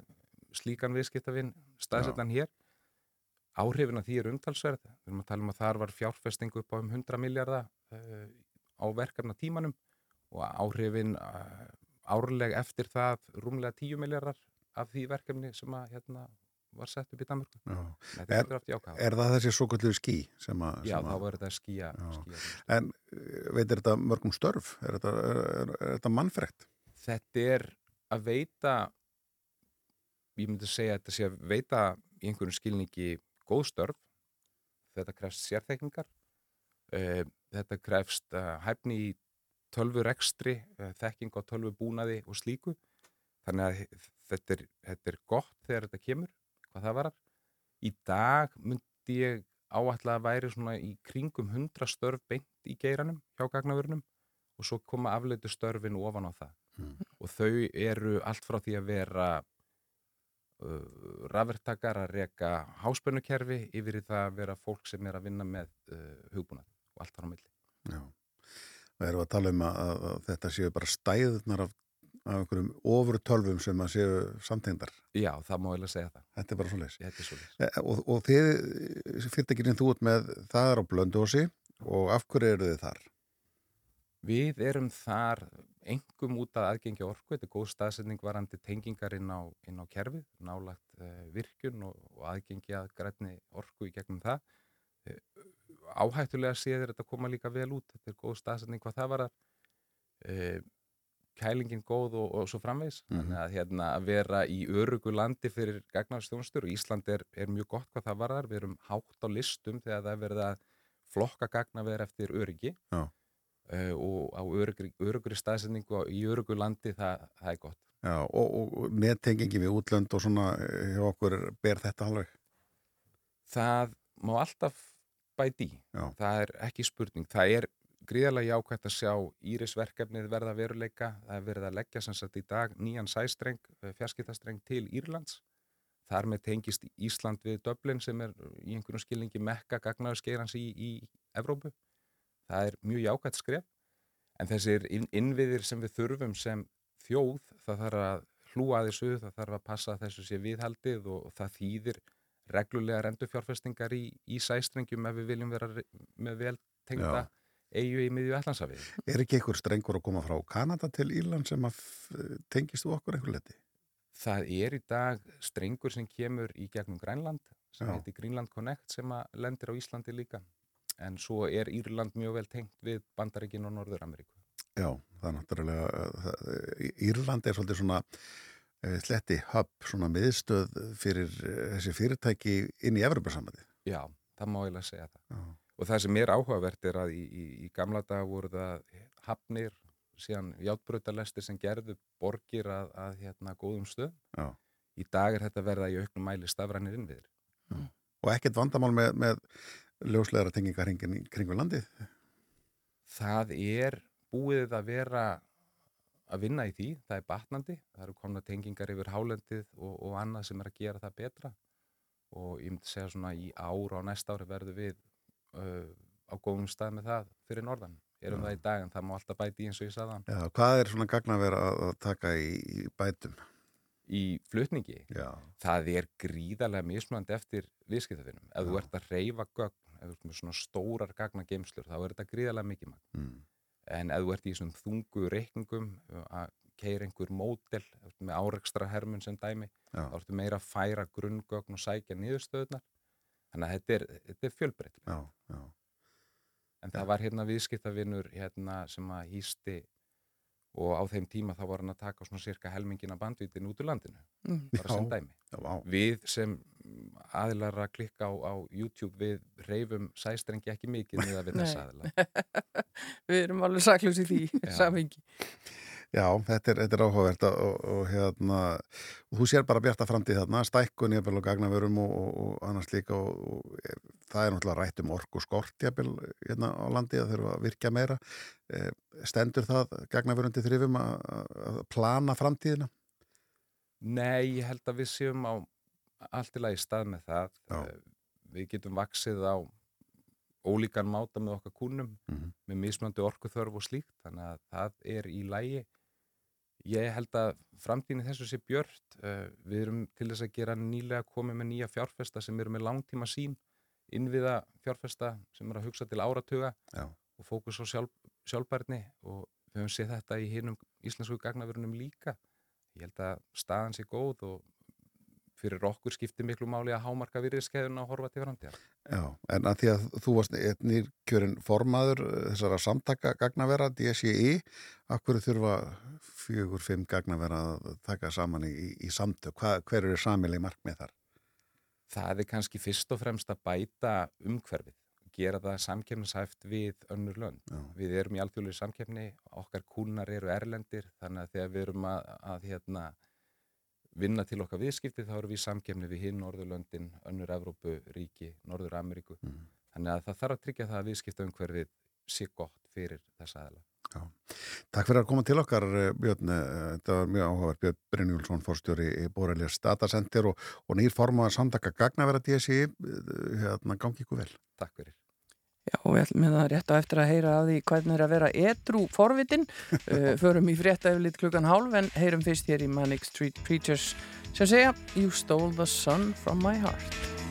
slíkan viðskiptavinn staðsettan hér. Áhrifin af því er umtalsverð. Við erum að tala um að þar var fjárfestingu upp á um 100 miljardar uh, á verkefna tímanum og áhrifin uh, árleg eftir það rúmlega 10 miljardar af því verkefni sem að hérna var sett upp í Danmörku. Er, jákvæð. er það þessi svo kvöldu skí sem að... Já, sem þá að- var þetta skýja. skýja En eh, veitir þetta mörgum störf? Er þetta, er, er, er þetta mannfrekt? Þetta er að veita ég myndi segja að þetta sé að veita í einhverjum skilningi góð störf. Þetta krefst sérþekkingar. Uh, þetta krefst uh, hæfni í tölvurekstri uh, þekking á tölvubúnaði og slíku. Þannig að þetta er, þetta er gott þegar þetta kemur hvað það varar í dag myndi ég áætla að væri svona í kringum 100 störf beint í geiranum hjá gagnavörunum og svo koma afleitu störfin ofan á það og þau eru allt frá því að vera uh, rafvertakar að reka háspennukerfi yfir í það að vera fólk sem er að vinna með uh, hugbúnað og allt þar á milli. Já. Það eru að tala um að, að, að þetta séu bara stæðunar af, af einhverjum ofur tölvum sem að séu samtengdar. Já, það má eiginlega segja það. Þetta er bara svo leys. Þetta er svoleiðis. E, og, og þið, fyrirtækirinn þú ert með, það er á blöndósi og af hverju eru þið þar? Við erum þar engum út að aðgengja orku, þetta er góð staðsetning varandi tengingar inn á, inn á kerfið, nálagt uh, virkun og, og aðgengja grænni orku í gegnum það. Uh, áhættulega séður þetta koma líka vel út, þetta er góð staðsetning hvað það var að uh, kælingin góð og, og svo framvegs. Mhm. Þannig að, hérna, að vera í örugu landi fyrir gagnarstjónastur og Ísland er, er mjög gott hvað það varðar. Við erum hátt á listum þegar það er verið að flokka gagnaver eftir öryggi Já. Uh, og á örugri, örugri staðsendingu og í örugu landi það, það er gott. Já, og, og nettengingi við útlönd og svona eh, hjá okkur ber þetta alveg. Það má alltaf bæti í. Það er ekki spurning. Það er gríðarlega jákvæmt að sjá Íris-verkefnið verða veruleika. Það er verið að leggja sem sagt í dag nýjan sæstreng, fjarskiptastreng til Írlands. Þar með tengist Ísland við Dublin sem er í einhverjum skilningi mekka gagnaðurskeirans í, í Evrópu. Það er mjög jákvæmt skref. En þessir inn, innviðir sem við þurfum sem þjóð, það þarf að hlúa þessu, það þarf að passa að þessu sé viðhaldið og, og það þýðir reglulega endurfjárfestingar í, í sæstrengjum ef við viljum vera með vel tengda Já. eigu í miðju ætlansafið. Er ekki einhver strengur að koma frá Kanada til Írland sem tengist þú okkur einhver leti? Það er í dag strengur sem kemur í gegnum Grænland sem Já. heitir Greenland Connect sem lendir á Íslandi líka. En svo er Írland mjög vel tengt við Bandaríkin og Norður-Ameríku. Já, það er náttúrulega, eh, Írland er svolítið svona eh, sletti hub, svona miðstöð fyrir eh, þessi fyrirtæki inn í Evropasamandi. Já, það má eiginlega segja það. Já. Og það sem er áhugavert er að í, í, í gamla dag voru það hafnir, síðan játbrautalestir sem gerðu borgir að, að hérna góðum stöð. Já. Í dag er þetta verða í auknum mæli stafrænir innviðir. Og ekkert vandamál með, með ljóslegra tengingar kringum landið. Það er búið að vera að vinna í því, það er batnandi, það eru komna tengingar yfir hálendið og, og annað sem er að gera það betra og ég myndi segja svona í ár og næsta ári verðum við uh, á góðum stað með það fyrir norðan. Erum Já. það í dag en það má alltaf bæti í eins og ég sagði hann. Já, hvað er svona gagna að vera að að taka í, í bætum? Í flutningi, Já. það er gríðarlega mismunandi eftir viðskiptafinnum. Ef þú ert að reyfa gögn, ef þú ert með svona stórar gagnageimslur, þá er þetta gríðarlega mikið magn. Mm. En ef þú ert í þessum þungu reikningum að keira einhver mótel með áreikstra hermun sem dæmi Já. þá ertu meira að færa grunngögn og sækja niðurstöðunar þannig að þetta er, þetta er fjölbreytt Já, já. en það var hérna viðskiptavinnur hérna sem að hýsti og á þeim tíma þá var hann að taka svona cirka helmingina bandvítin út úr landinu Mm. bara sem dæmi Já, við sem aðilar að klikka á, á YouTube við reyfum sæstrengi ekki mikið niða við þess aðila Við erum alveg saklus í því samhengi. Já, þetta er, þetta er áhugavert og, og, og hérna, og þú sér bara bjarta framtíð þarna, stækkun jafnvel og gagnavörum og, og, og annars líka og, og e, það er náttúrulega rætt um orku skort jafnvel hérna á landi að þurfa að virkja meira. E, stendur það gagnavörundi þrifum að, að plana framtíðina? Nei, ég held að við séum á allt í lagi stað með það. Já. Eh, Við getum vaksið á ólíkan máta með okkar kúnum Mhm. með mismunandi orkuþörf og slíkt, þannig að það er í lagi. Ég held að framtíðin þessu sé björt. Eh, Við erum til þess að gera nýlega komið með nýja fjárfesta sem eru með langtíma sín, innviða fjárfesta sem eru að hugsa til áratuga Já. og fókus á sjálf, sjálfbærni og við höfum séð þetta í hinnum íslensku gagnaverunum líka. Ég held að staðan sé góð og fyrir okkur skiptir miklu máli að hámarka virðiskeiðuna og horfa til framtíðar. Já, en að því að þú varst einnir kjörin formaður eh, þessara samtaka gagnavera DSI, akkur þurfa fjögur, fimm gagnavera að taka saman í, í, samtök, Hva, hver eru samili markmið þar? Það er kannski fyrst og fremst að bæta umhverfið, gera það samkefnishæft við önnur lönd. Já. Við erum í alþjóðlega samkefni, okkar kúlnar eru erlendir, þannig að þegar við erum að, að hérna, vinna til okkar viðskipti þá erum við í samkefni við hinn Norðurlöndin, önnur Evrópu, ríki, Norður Ameríku. Þannig að það þarf að tryggja það að viðskipta umhverfið sé gott fyrir þessa aðla. Já. Takk fyrir að koma til okkar eh, Björn, Eh, þetta var mjög áhugaverð Björn Brynjúlsson, fórstjóri í Bórælis Datacenter og, og nýr formaður samtaka gagnavera DSI, eh, hérna gangi ykkur vel. Takk fyrir. Já, við ætlum með það rétt á eftir að heyra að því hvernig er að vera edru forvitin. Uh, förum í frétta yfirleitt klukkan hálf en heyrum fyrst hér í Manic Street Preachers sem segja You stole the sun from my heart.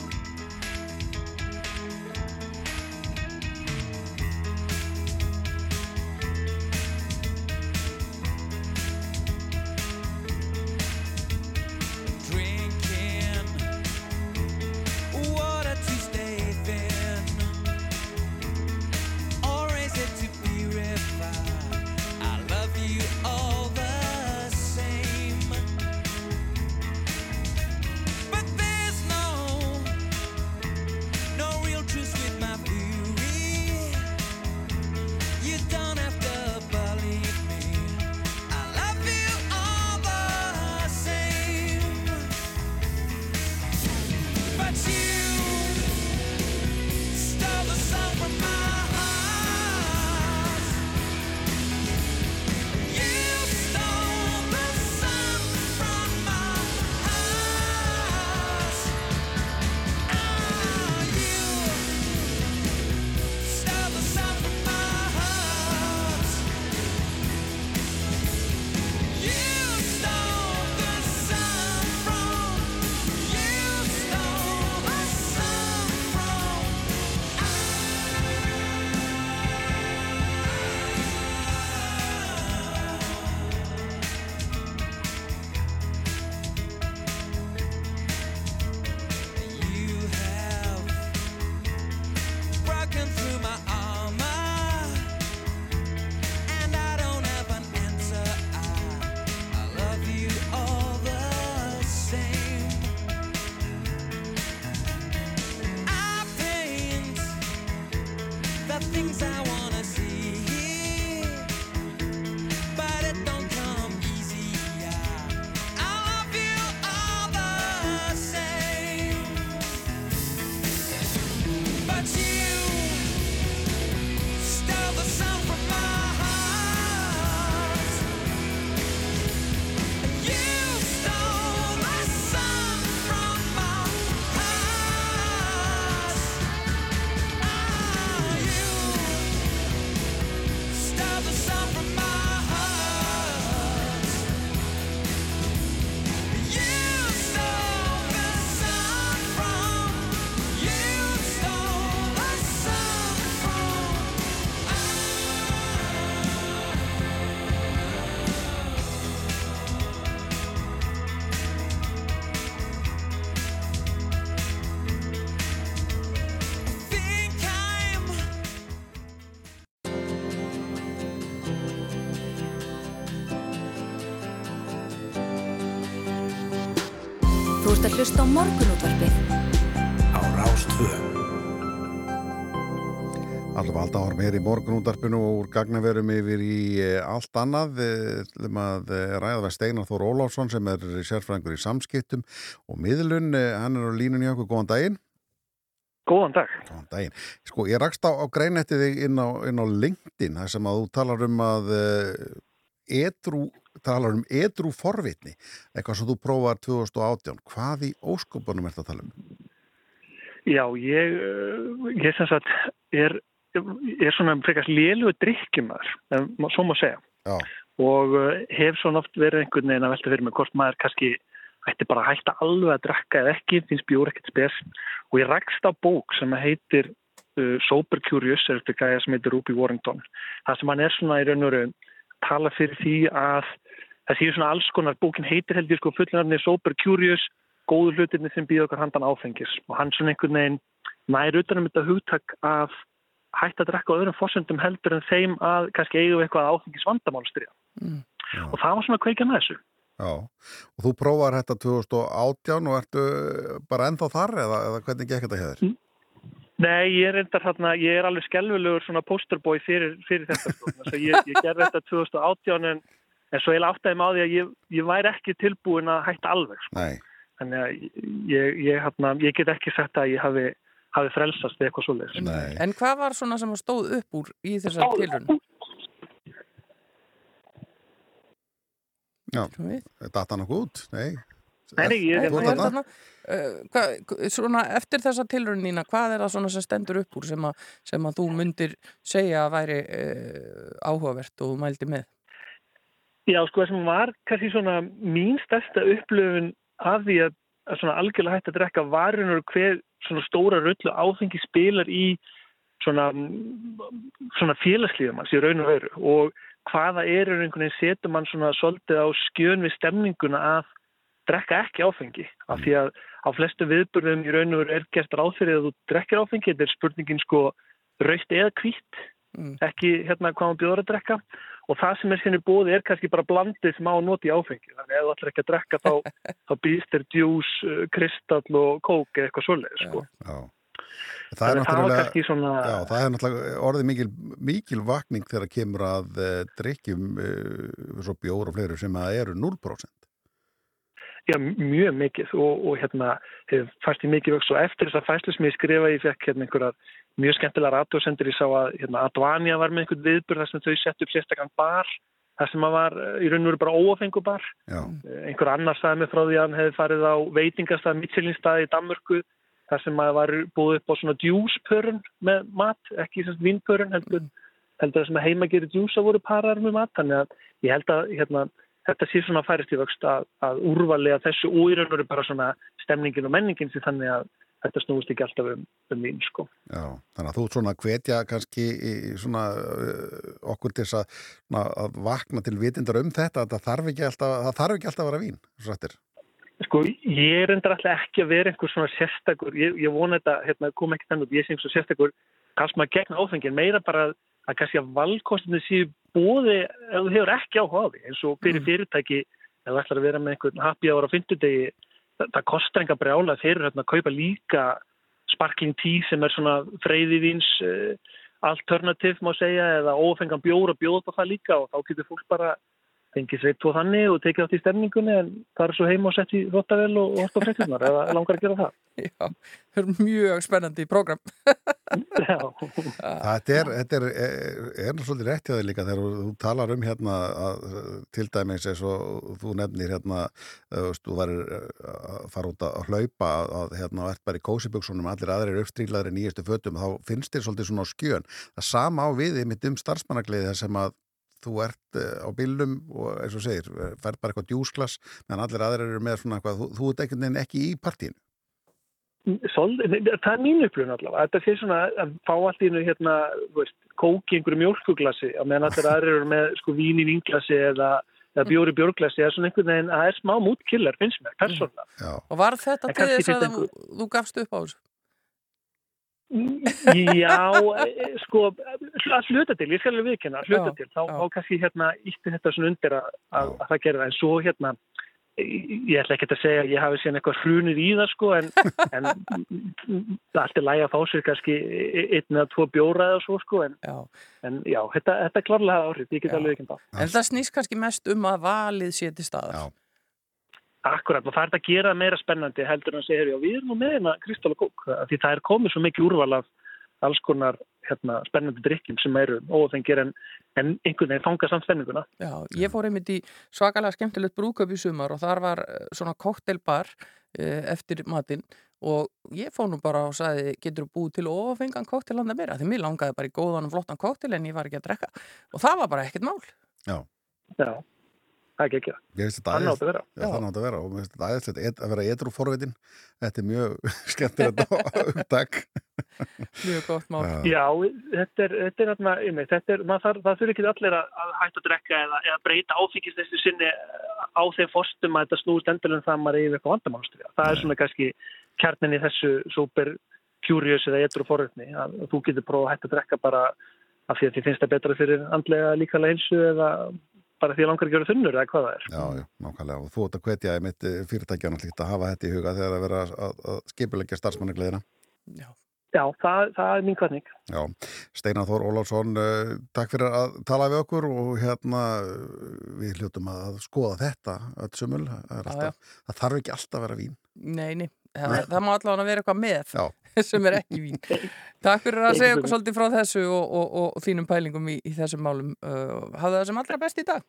dance. Hlusta á morgunútvarpið á Rástvö. Alltaf alltaf ára meir í morgunúndarpinu og úr gagnaverum yfir í eh, allt annað. Ætlum að eh, ræða við Steinar Þór Ólafsson sem er sérfræðingur í samskiptum og miðlun. Hann er á línunni okkur. Góðan daginn. Góðan dag. Góðan daginn. Sko, ég rakst á, á greinetti þig inn á, inn á LinkedIn þar sem að þú talar um að uh, edru, talar um edru forvitni, eitthvað sem þú prófaðar 2018. Hvað í óskopunum ert að tala um? Já, ég, uh, ég sem sagt er, er svona frekast lélugu drikkjumar, svo má segja. Já. Og uh, hef svona oft verið einhvern veginn að velta fyrir mig hvort maður kannski ætti bara að hætta alveg að drakka eða ekki, finnst bjór ekkert spes. Og ég rakst á bók sem heitir uh, Sober Curious er þetta gæja sem heitir Ruby Warrington það sem hann er svona í raun og raun tala fyrir því að það séu svona alls konar, bókin heitir heldur sko fullinarni Sober Curious góðu hlutirni sem býða okkar handan áfengis og hann svona einhvern veginn nær utanum þetta hugtak að hætta að drekka á öðrum fórsöndum heldur en þeim að kannski eigum við eitthvað áfengis vandamálstriða Mm. og það var svona kveikja með þessu Já, og þú prófar þetta 2018 og ertu bara ennþá þar eða, eða hvernig gekk þetta hér? Nei, ég er reyndar þarna, ég er alveg skelvilegur svona posterboy fyrir, fyrir þetta sko. Þess að ég, ég gerði þetta 2018 en, en svo ég áttaði mig á því að ég, ég væri ekki tilbúin að hætta alveg sko. Nei. Þannig að ég, ég, hérna, ég get ekki sagt að ég hafi, hafi frelsast eða eitthvað svoleiðis. En hvað var svona sem stóð upp úr í þessar tilrun? Já, datta hann okkur út? Nei. Nei, ég- er þarna? þarna? Uh, svona, eftir þessa tilrunina, hvað er það svona sem stendur upp úr sem að, sem að þú myndir segja að væri uh, áhugavert og þú mældi með? Já, sko það sem var kannski svona mín stærsta upplöfun af því að, að svona algjörlega hægt að drekka varunur hver svona stóra rullu áfengi spilar í svona, svona félagslíðum hans í raun og veru og hvaða er einhvern veginn setur mann svona svolítið á skjön við stemninguna að drekka ekki áfengi. Af því að á flestu viðburðum í raun og veru er gert ráð fyrir að þú drekkir áfengi þetta er spurningin sko raust eða hvít ekki hérna hvað maður bjóður að drekka og það sem er sinni bóði er kannski bara blandið sem á að nota í áfengi þannig að ef þú ætlar ekki að drekka þá, þá býðst þér djús, uh, kristall og kók eða eitthvað svoleiðis sko. Já. Það er svona já, það er náttúrulega orðið mikil, mikil vakning þegar kemur að uh, drikkjum uh, svo bjór og fleiri sem að eru 0%. Já, mjög mikið og, og hérna hef fæst í mikið vöks og eftir þess að fæslu sem ég skrifa ég fekk hérna einhverjar mjög skemmtilega radiosendur ég sá að hérna, Advania var með einhvern viðburð þar sem þau sett upp sérstakann bar þar sem að var eh, í raun og veru bara óafengubar Já. einhver annar sagði mig frá því að hann hefði farið á veitingastað Michelinstaði í Danmörku þar sem að var búið upp á svona djúspörun með mat, ekki sem vínpörun heldur, heldur að sem að heima gerir djúsa voru parar með mat. Þannig að ég held að hérna, þetta sé svona færist í vöxt að, að úrvalega þessu og í raun og veru bara svona stemningin og menningin sem þannig að þetta snúist ekki alltaf um, um vín sko. Já, þannig að þú svona að hvetja kannski í svona uh, okkur til að, að vakna til vitindar um þetta, að það þarf ekki alltaf, það þarf ekki alltaf að vera vín, svo sættir. Sko, ég reyndar alltaf ekki að vera einhver svona sérstakur, ég, ég vona þetta hérna, kom ekki þannig út, ég sé einhver sérstakur kannski maður gegn áfengin, meira bara að kannski að valkostinu séu bóði ef þú hefur ekki áhuga á því eins og fyrir fyrirtæki, ef þú ætlar að vera með einhvern happy hour á fyndudegi það, það kostar enga brjála fyrir hérna, að kaupa líka sparkling tea sem er svona freyðivíns uh, alternativ má segja eða ófengan bjór og bjóð upp á það líka og þá getur fólk bara fengið sveit og þannig og tekið átt í stemningunni en það er svo heim og sett í rottavel og hort á frektunar eða langar að gera það. Já, það er mjög spennandi program. Já. Þetta er, þetta er, er, er svolítið rétt hjá þig líka þegar þú, talar um hérna að, til dæmis eins og þú nefnir hérna þú veist, þú værir að fara út að hlaupa að hérna og ert bara í kósiböksunum allir aðrir uppstrílaður í nýjastu fötum þá finnst þér svolítið svona á skjön það sama á við mitt um starfsmannagliði þar sem að þú ert á bílnum og eins og segir, færð bara eitthvað djúsglas meðan allir aðrir eru með svona eitthvað þú, þú ert ekkert neginn ekki í partíinu Sol, það er mín upplifun allavega þetta sé svona að fá allt í hennu hérna, þú veist, kóki einhverju mjölkuglasi að meðan allir aðrir eru með sko vín í vinglasi eða, eða bjóri bjórglasi eða svona einhvern veginn að það er smá mútkillar finnst mér, persónulega. Já. Og var þetta En til þess að þú gafst upp á þessu? Já, e, sko, að hluta til, ég skal alveg viðkynna, að hluta til, þá, þá kannski hérna ítti þetta svona undir að, að, að það gerða, en svo hérna, ég ætla ekki að segja að ég hafi síðan eitthvað hrunir í það sko, en, en það er lægi að fá sér kannski einn eða tvo bjóra eða svo sko, en já, en, já þetta, þetta er klárlega áhrif, ég get alveg það. En það snýst kannski mest um að valið sé til staðar. Já. Akkurat, og það er þetta að gera meira spennandi heldur en að segja, já, við erum nú með hérna Kristal og Kók, því það er komið svo mikið úrval af alls konar hérna, spennandi drikkjum sem eru óþengir en, en einhvern veginn fanga samt spenninguna. Já, ég fór einmitt í svakalega skemmtilegt brúköp í sumar og þar var eh, svona koktelbar eftir matinn og ég fór nú bara og sagði getur þú búið til ofengan koktel handa mér því mér langaði bara í góðan og flottan koktel en ég var ekki að drekka og það var bara ekkert mál Já. Já. Það er ekki ekki Ég veist þetta Þannig átti að vera. Já, þannig átti að vera og mér finnst þetta æðislegt. Ed- að vera edru forvitin þetta er mjög skemmtilegt upptak Mjög gott mál. Já, þetta er, þetta er, þarna, einmitt, þetta er, maður þarf, það þurfi ekki allir að, að hætta að drekka eða, eða breyta áfengist þessu sinni á þeim fórstum að þetta snúist endilega um það að maður er yfir eitthvað vandamálstri. Það er svona kannski kjarnin í þessu super curious eða edru forvitni að þú getur prófað að hætta að drekka bara af því að þið finnst það betra fyrir andlega líkalega hinsu eða bara því að langar að gera þunnur eða hvað það er. Já, já, nákvæmlega. Og þú ert að hvetja mitt fyrirtækjan að hafa þetta í huga þegar að vera að, að skipulegja starfsmannagleðina. Já, það, það er mín kvartning. Já, Steinar Þór Ólafsson uh, takk fyrir að tala við okkur og hérna uh, við hljóttum að skoða þetta öll sumul, það, er Já, alltaf, það þarf ekki alltaf að vera vín. Nei, nei, það, það má allavega vera eitthvað með Já. sem er ekki vín. Takk fyrir að segja okkur svolítið frá þessu og, og, og, og þínum pælingum í, í þessum málum. Uh, hafðu það sem allra best í dag.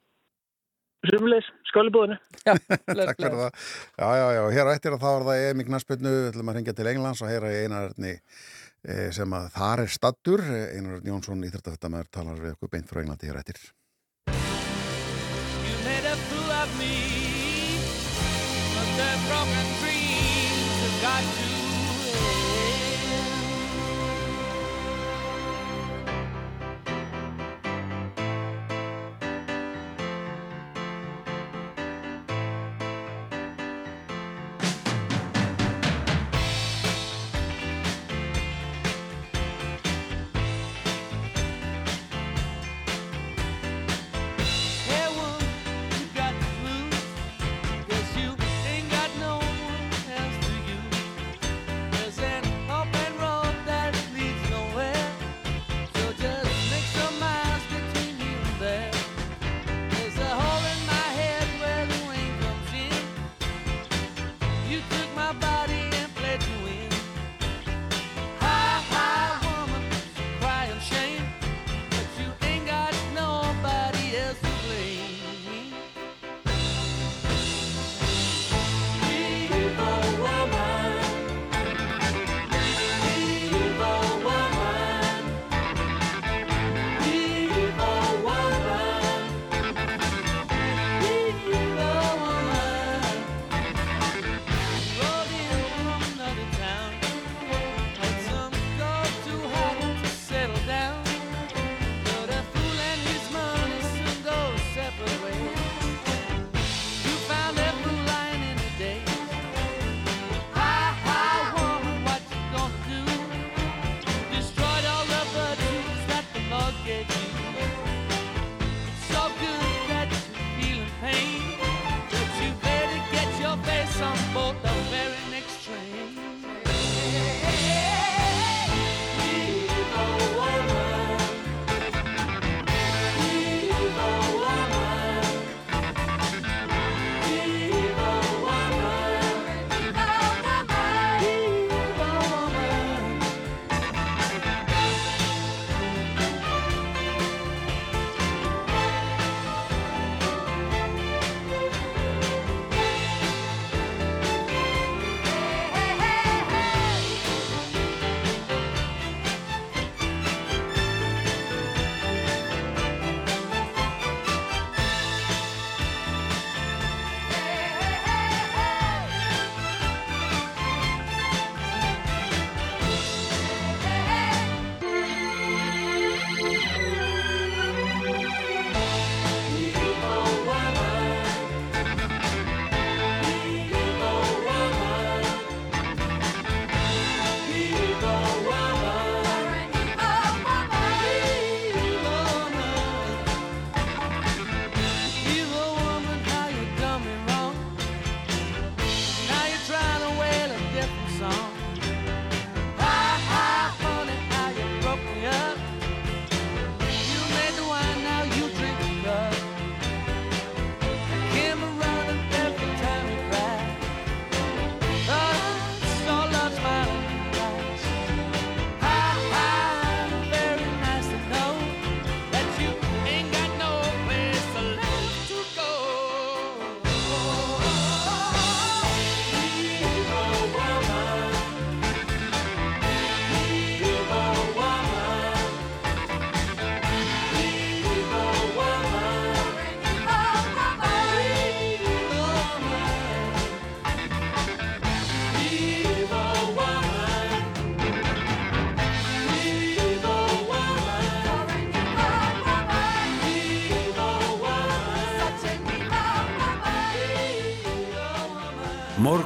Sumulegis, skálibúðinu. Já, Takk fyrir það. Já, já, já, hér á eftir að þá er það EM í knaspinu, við ætlum að ringja til Englands og heyra í einararni eh, sem að þar er stattur, Einararni Jónsson í þrjóttafettamæður talar við okkur beint frá Englandi hér eftir. You made a fool of me, but the broken dreams got to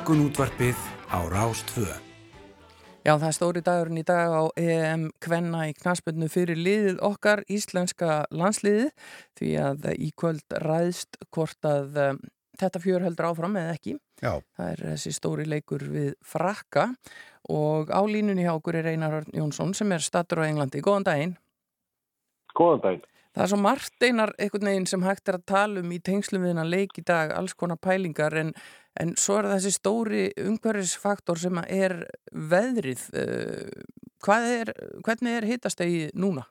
Morgunútvarpið á Rástvö. Já, það er stóri dagurinn í dag á EM Kvenna í knaspinu fyrir liðið okkar, íslenska landsliðið, því að í kvöld ræðst hvort að um, þetta fjör heldur áfram eða ekki. Já. Það er þessi stóri leikur við frakka og á línunni hjá okkur er Einar Örn Jónsson sem er stattur á Englandi. Góðan daginn. Góðan daginn. Það er svo margt einar einhvern veginn sem hægt er að tala um í tengslum við hennar leik í dag, alls konar pælingar en, en svo er þessi stóri umhverfisfaktor sem að er veðrið. Hvað er, hvernig er hitastegi núna?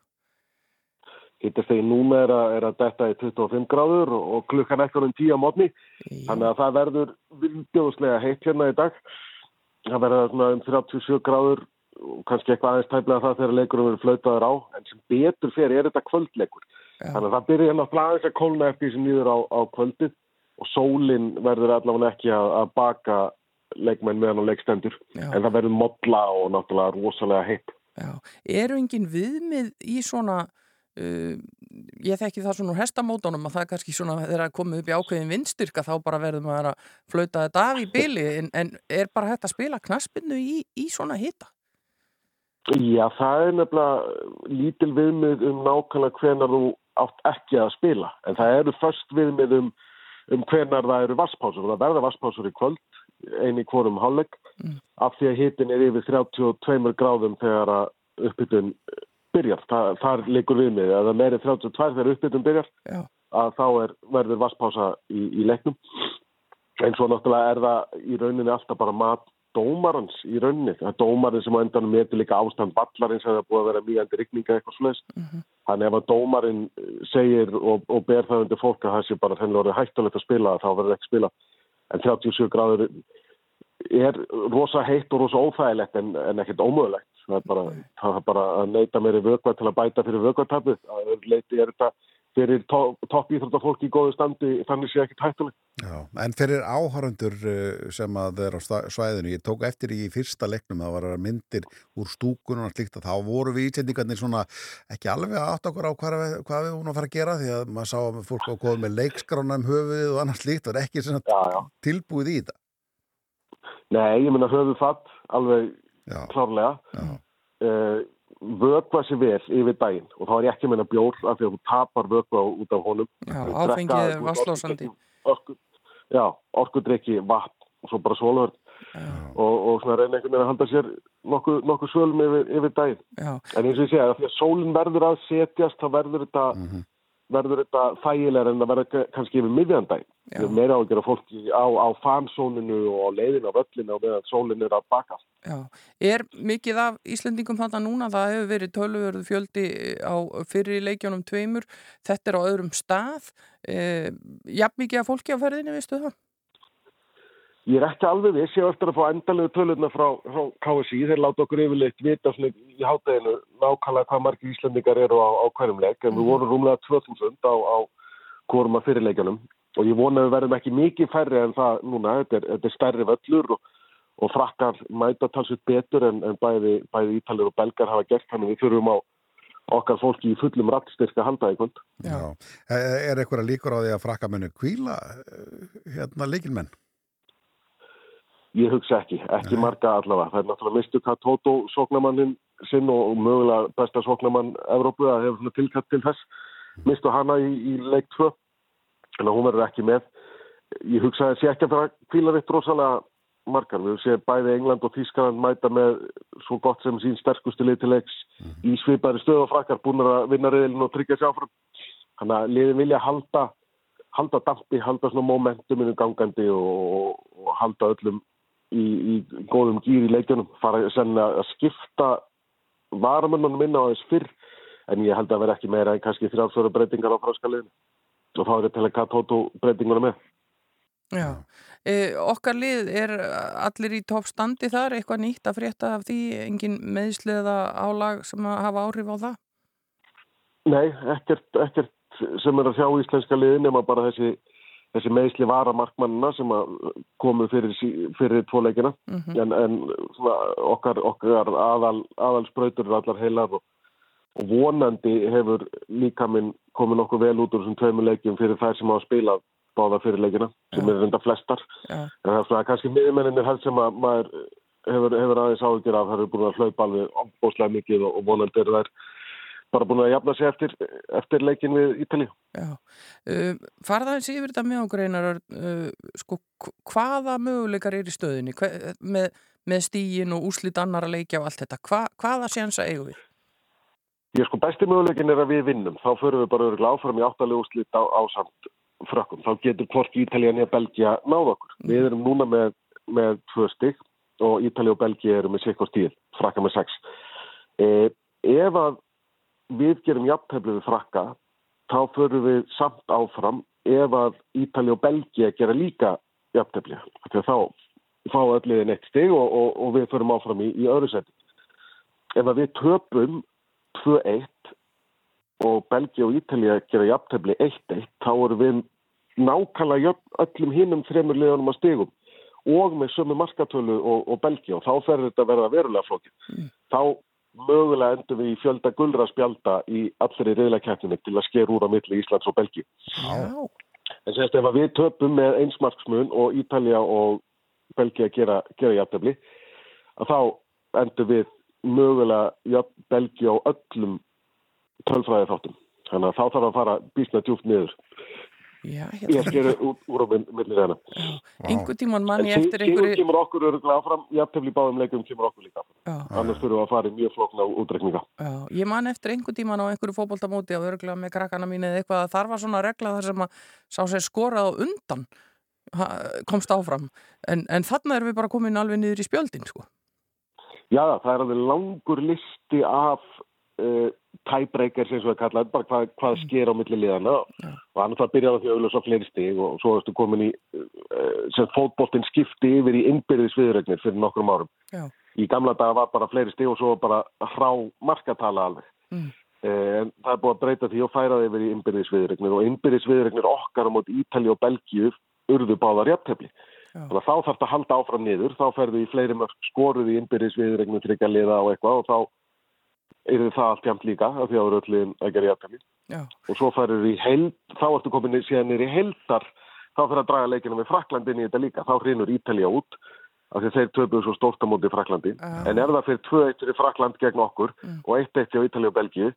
Hittastegi núna er að, er að detta í 25 gráður og, klukkan ekkur um 10 á mótni. Þannig að það verður vildjóðslega heitt hérna í dag. Það verður um 37 gráður og kannski eitthvað aðeins tæmlega það þegar leikurum verður flautaður á. En sem betur fyrir er þetta kvöldleikur. Já. Þannig að það byrja náttúrulega aðeins að kólna eftir sem nýður á, á kvöldið og sólinn verður allavega ekki að, að baka leikmenn meðan á leikstendur. Já. En það verður modla og náttúrulega rosalega heitt. Já. Eru engin viðmið í svona, uh, ég þekki það svona úr hestamótunum að það er kannski svona þegar að komið upp í ákveðin vindstyrka þá bara verður maður að flauta þetta af í byli en, en er bara hægt að spila knaspinu í, í svona hita? Já, það er nefnilega lítil viðmið um nákvæmlega hvenar þú átt ekki að spila. En það eru först viðmið um, um hvenar það eru vasspásur. Og það verða vasspásur í kvöld, eini hvorum hálfleik, Mm. af því að hitin er yfir 32 gráðum þegar að uppbytun byrjar. Það, þar leikur viðmið. Ef það er meiri 32 þegar uppbytun byrjar, Já. að þá er, verður vasspása í, í leiknum. En svo náttúrulega er það í rauninni alltaf bara mat dómarans í rauninni. Það er dómarinn sem á endanum metur líka ástand ballarins eða búið að vera mýjandi rigninga eitthvað sluðist. Þannig ef að dómarinn segir og, og ber það undir fólk að það sé bara þennilega orðið hættulegt að spila þá verður ekki spila. En 37 gráður er rosa heitt og rosa óþægilegt en, en ekkert ómögulegt. Það er bara, það er bara að neyta meiri vökva til að bæta fyrir vökvatapið. Það er er þetta fyrir to, topp íþróttafólki í góðu standi þannig sé ekkert hættulegt. Já, en fyrir áhörundur sem að er á svæðinu, ég tók eftir í fyrsta leiknum, það var myndir úr stúkunum og slíkt að þá voru við ítsendingarnir svona ekki alveg átta okkur á hvað við, hvað við vorum að fara að gera því að maður sá að fólk á góð með leikskrána um höfuðið og annars slíkt, var ekki svona já, já. tilbúið í þetta. Nei, ég meina höfu fatt alveg já. klárlega. Uh, vökva sér vel yfir daginn og þá er ég ekki að meina bjór af því að þú tapar vökva út af honum. Já, áfengið er. Orku, já, orkudrykki, vatn og svo bara svolvörn og, og svona reyna einhvern veginn að halda sér nokkuð nokku svölum yfir, yfir daginn. Já. En eins og ég segja, af því að sólinn verður að setjast, þá verður þetta, verður þetta þægilega en það verður kannski yfir miðjan daginn. Já. Við erum meira á að gera fólki á, á fansóninu og leiðinu á völlinu og meðan sólinn er að baka. Já, er mikið af Íslendingum þetta núna, það hefur verið tölvörðu fjöldi á fyrir leikjónum tveimur, þetta er á öðrum stað, e, jafn mikið af fólki á ferðinni, veistu það? Ég er ekki alveg viss, ég hef eftir að fá endalegu tölurna frá, frá KSI, þeir láta okkur yfirleitt vita svona í hátteginu nákvæmlega hvað margir Íslandingar eru á, á hverjum leik, en við vorum rúmlega 2000 á, á hvorum að fyrirleikjanum og ég vona að við verðum ekki mikið færri en það núna, þetta er, þetta er stærri völlur og, og frakkar mæta talsveit betur en, en bæði, bæði Ítalir og Belgar hafa gert, þannig við þurfum á okkar fólki í fullum rattstyrka halda í kvöld. Já. Er er eitthvað líkur á því að frakka muni kvíla eh, hérna leikilmenn? Ég hugsa ekki, ekki marga allavega. Það er náttúrulega mistu Katóto sóknamannin sinn og, mögulega besta sóknamann Evrópu að hefur tilkatt til þess. Mistu hana í, í leik 2, en hún verður ekki með. Ég hugsa að sé ekki að vera kvílaritt rosalega margar. Við séum bæði England og Þískaland mæta með svo gott sem sín sterkustu lið til leiks í svipari stöð og frakkar búin að vinna reyðilin og tryggja sér áfram. Þannig að liðin vilja halda, halda dampi, halda svona momentuminu gangandi og, og halda öllum í, í góðum gýr í leikjunum. Fara sennilega að skipta varamönnunum inn á þess fyrr en ég held að vera ekki meira en kannski þrjáfsvöru breytingar á franska liðinu. Og þá er þetta að Katóto breytinguna með. Já. E, okkar lið er allir í toppstandi þar, eitthvað nýtt að frétta af því, engin meðsliða álag sem að hafa áhrif á það? Nei, ekkert, ekkert sem er að sjá íslenska liðin nema bara þessi, þessi meðsli vara markmannina sem að komu fyrir, fyrir tvoleikina Mhm. en, en svona, okkar, okkar aðal, aðalsprautur er allar heilar og, og vonandi hefur líka minn komið nokkuð vel út úr þessum tveimur leikjum fyrir þær sem hafa spilað báða fyrirleikina sem er reynda flestar Já. en það er svona kannski miðjumenninir helst sem að maður hefur, hefur aðeins áhyggjur af það eru búin að hlaupa alveg óbúslega mikið og, og vonandi eru þær bara búin að jafna sig eftir, eftir leikin við Ítalíu. Já, uh, farða eins yfir þetta með okkur einar, uh, sko, hv- hvaða möguleikar er í stöðinni Hve, með, með stígin og úslit annara leikja og allt þetta, Hva, hvaða sénsa eigum við? Ég sko besti möguleikin er að við vinnum, þá förum við bara örgulega áfram í áttalegu úrslit á, á samt frökkum, þá getur hvorki Ítalía nýja Belgia náð okkur. Við erum núna með, með tvö stygg og Ítalía og Belgia eru með sikkur stíl, frakka með sex. Eh, ef að við gerum jafntefni við frakka, þá förum við samt áfram ef að Ítalía og Belgia gera líka jafntefni. Þá fá öll liðin eitt stig og, og, og við förum áfram í, í öðru seti. Ef að við töpum 2-1 og Belgia og Ítalía gera jafntefni 1-1 þá erum við jöfn öllum hinnum þremur liðanum að stigum og með sömu markatölu og, og Belgia og þá fer þetta að verða verulega flókið. Þá mögulega endum við í fjölda gulra spjalda í allri reyðleikættinni til að sker úr á milli Íslands og Belgi. Já. En sérst ef að við töpum með einsmarksmun og Ítalja og Belgia gera, gera jafntefni að þá endum við mögulega jafn Belgia á öllum tölfræði þáttum. Þannig að þá þarf að fara bísna djúpt niður. Já, Ég hérna, skeri út úr á milli þeirna. einhver tíman manni eftir einhverju, kemur okkur öruglega áfram, jafntefni í báðum leikum kemur okkur líka áfram. já, Annars þurfum við að fara í mjög flókna útrekninga. já, ég man eftir einhver tíman á einhverju fótboltamóti á örglega með krakkana mín eða eitthvað að þar var svona regla þar sem að sá sér skorað á undan komst áfram, en, en þarna erum við bara komin alveg niður í spjöldin, sko. Já, það er alveg langur listi af uh, tiebreakers eins og það kallaði, bara hvað, hvað sker á milli liðana og annars það byrjaði á því að auðvitað fleiri stig og svo erstu komin í uh, sem fótboltinn skipti yfir í innbyrðis viðregnir fyrir nokkrum árum. Já. Í gamla daga var bara fleiri stig og svo bara hrá markatala alveg. Mm. Eh, En það er búið að breyta því og færa því yfir í innbyrðis viðregnir og innbyrðis viðregnir okkar á móti Ítali og Belgíu urðu báðar jafntefli. Þannig að þá þarf þetta að halda áfram niður, þá ferðu í fleiri mörg skoruð í innbyrðis viðregnum tryggja liða og eitthvað og þá er það allt jæmt líka af því að það eru öllin að gera. Já. Og svo ferður í held, þá ertu komin í- síðan niður í heldar, þá fyrir að draga leikinu með Fraklandin í þetta líka, þá hrinur Ítalía út af því þeir töpuðu svo stórt á móti Fraklandi. Já. En ef það fyrir 2-1 fyrir Frakland gegn okkur og 1-1 á Ítalíu og Belgíu,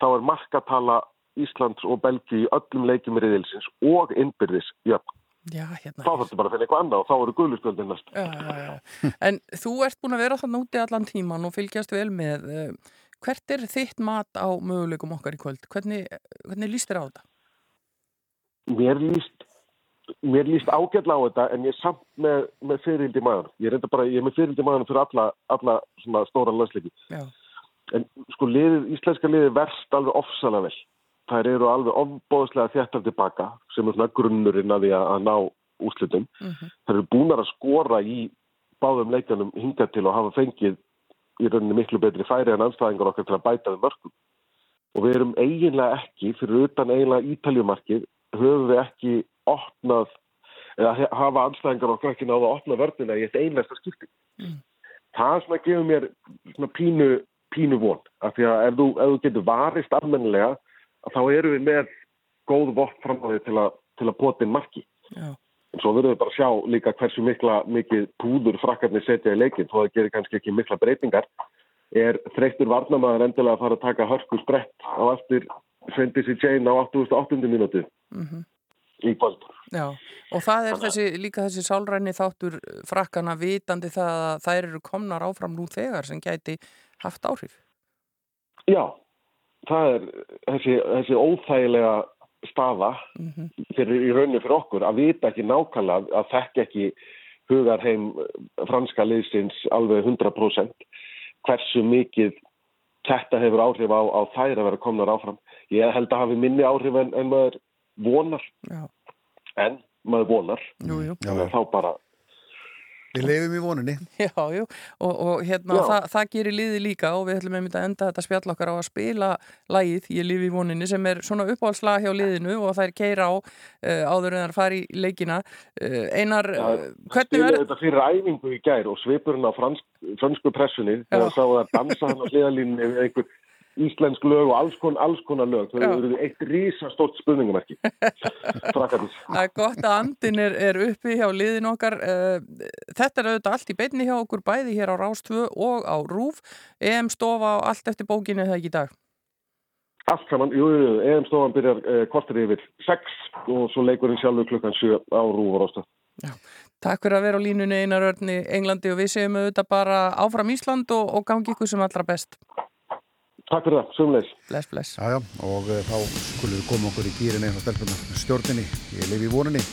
þá er markatala Íslands og Belgíu í öllum leikjum riðilsins og innbyrðis jöfn. Já, hérna. Þá þarfstu bara að finna eitthvað annað og þá eru guðluspjöldin næst. Já, já, já. En þú ert búin að vera þannig úti allan tíman og fylgjast vel með. eh, Hvert er þitt mat á möguleikum okkar í kvöld? Hvernig, hvernig líst þér á þetta? Mér líst, mér líst ágætla á þetta en ég er samt með, með fyrirhildi maður. Ég er, bara, ég er með fyrirhildi maður fyrir alla, alla stóra landsleiki. En sko liðið, íslenska liðið verst alveg ofsalega vel. Þær eru alveg ofbóðslega þjættar tilbaka sem er svona grunnurinn að því að, ná úslitum. Mhm. Þær eru búnar að skora í báðum leikanum hingað til og hafa fengið í rauninni miklu betri færi en anstæðingar okkar til að bæta við mörgum. Og við erum eiginlega ekki, fyrir utan eiginlega ítaljumarkið, höfum við ekki opnað, eða hafa anstæðingar okkar ekki náða að opna vörnina í eitt einlega skipti. Það svona gefur mér svona pínu, pínu von. Af því að ef þú, ef þú getur varist almennilega, að þá eru við með góð vopn fram á því til að, til að potin marki. Já. En svo verðum við bara að sjá líka hversu mikla, mikið púður frakkarnir setja í leikin, þó það gerir kannski ekki mikla breytingar. Er þreyttur varnamaður endilega að fara að taka hörku sprett á eftir Svendisi Jane á 88. mínútu Mhm. í kvöld. Já, og það er þessi, líka þessi sálræni þáttur frakkana vitandi það að þær eru komnar áfram nú þegar sem gæti haft áhrif. Já, það er þessi, þessi óþægilega staða Mhm. fyrir, í rauninni fyrir okkur að vita ekki nákvæmlega að þekka ekki hugar heim franska liðsins alveg 100% hversu mikið þetta hefur áhrif á, á þær að vera komnar áfram. Ég held að hafi minni áhrif en, en maður vonar Já. en maður vonar Jú, jú. Þá bara Við leifum í voninni. Já, jú, og, og hérna Já. það, það gerir liði líka og við ætlum einmitt að enda þetta spjall okkar á að spila lagið Ég lifi í voninni sem er svona uppáhaldslag hjá liðinu og það er keira á uh, áður en það er fari í leikina uh, Einar, uh, hvernig Spilaði verður þetta fyrir æfingu í gær og svipurinn á fransk, fransku pressunni þegar sá að dansa hann á hliðalínni við einhver íslensk lög og alls, kon, alls konar lög. Þau Já. eru eitt rísastórt spurningamerki. Frakkarnir. Það er gott að andin er, er uppi hjá liðin okkar. Eh, Þetta er auðvitað allt í beinni hjá okkur bæði hér á Rás 2 og á RÚF. EM stofa á allt eftir bókinu það ekki í dag. Allt saman, jú, EM stofan byrjar uh, kortir yfir 6 og svo leikurinn sjálfur klukkan 7 á Rúf og Rásta. Takk fyrir að vera á línunni einar örn í Englandi og við segjum auðvitað bara áfram Ísland og, og gangi ykkur sem allra best. Takk fyrir það, sumleis. Bless, bless. Já, já, og uh, þá skulum við koma okkur í gýrin eins og stelpunar stjórninni. Ég lifi í voninni.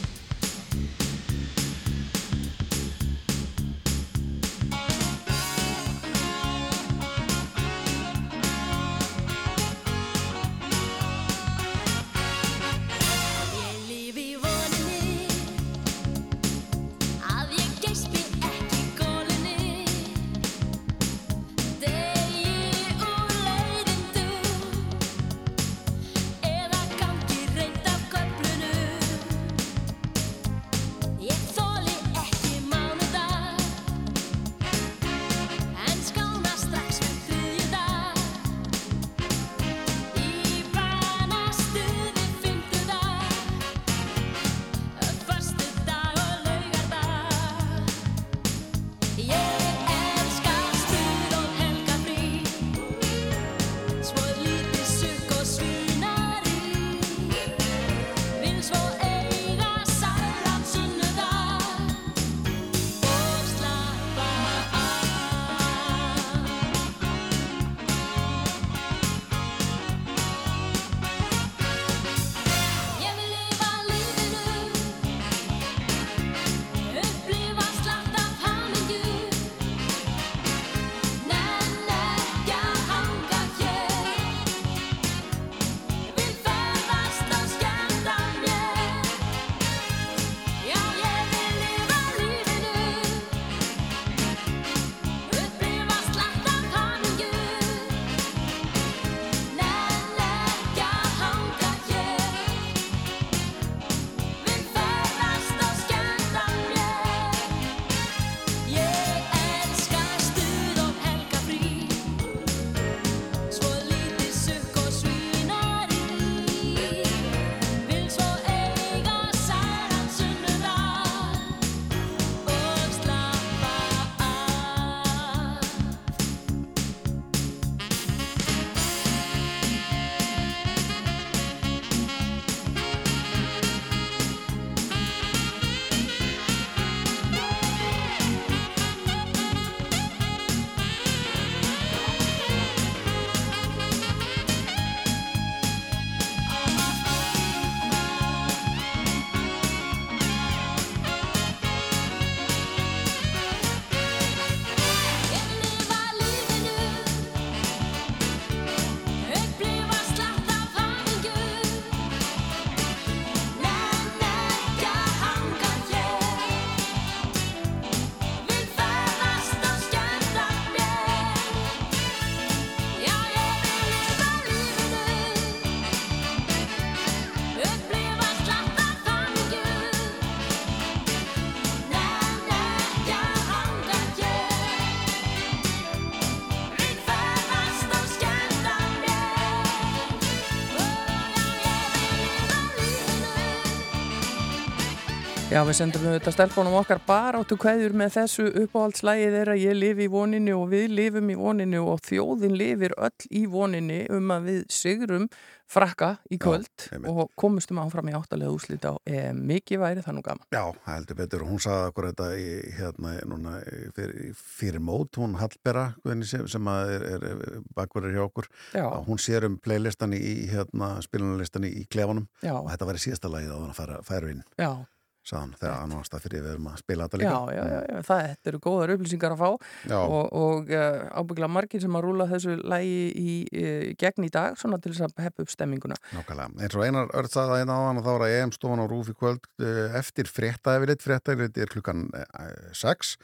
Já, við sendum auðvitað stelpunum okkar bara áttu kveðjur með þessu uppáhaldslægi þeirra ég lifi í voninu og við lifum í voninu og þjóðin lifir öll í voninu um að við sigrum frakka í kvöld og komustum áfram í áttalega úslit á e, mikið væri það nú gaman. Já, heldur betur. Hún sagði okkur þetta í, hérna, núna, fyrir, fyrir mót, hún Hallbera Guðni, sem, sem að er, er bakverður hjá okkur. Já. Að Hún sér um playlistan í, hérna, spilunarlistan í klefanum Já. og þetta var í síðasta lagið að hann færa, færa inn. Já. Sagðan, þegar hann var stað fyrir við erum að spila þetta Já, líka. já, já, já, það þetta eru góðar upplýsingar að fá Já. og, og uh, ábyggla margir sem að rúla þessu lægi í, uh, gegn í dag svona til þess að heppa upp stemminguna. Nákvæmlega. Eins og einar örd sagði það einn á hann og þá var að EM stofan á rúf í kvöld eh, eftir fréttaefilitt. Fréttaefilitt er klukkan 6.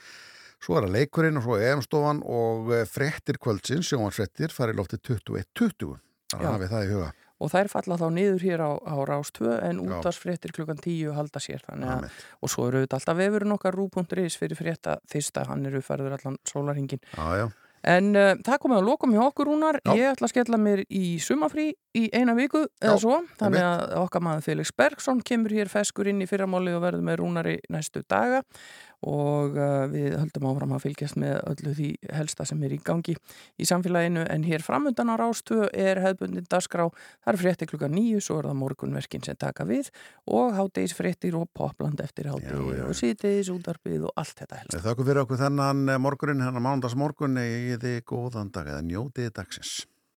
Svo er það leikurinn og svo EM stofan og eh, fréttir kvöldsins, sjónvarsfréttir, farið loftið 21.20. Þannig Já. að hafið það í huga. Og þær falla þá niður hér á, á Rás 2 en útvarsfréttir klukkan 10 halda sér þannig að, og svo eru auðvitað alltaf vefurinn okkar rú.is fyrir frétta fyrsta, hann eru færður allan sólarhingin Já, já. En uh, það komið að lokum hjá okkur rúnar. Já. Ég ætla að skella mér í sumafrí í eina viku eða svo. Þannig að okkar maður Felix Bergson kemur hér feskur inn í fyrramáli og verður með rúnari næstu daga og uh, við höldum áfram að fylgjast með öllu því helsta sem er í gangi í samfélaginu en hér framöndan á Rástöðu er hefðbundin dagskrá. Það er frétti klukka nýju, svo er það morgunverkin sem taka við og hátegis fréttir og popland eftir hátegi og sítegis útvarpið og allt þetta helst. Þakku fyrir okkur þennan morgunin, hennar mándags morgun, egiði góðan dag eða njótiði dagsins.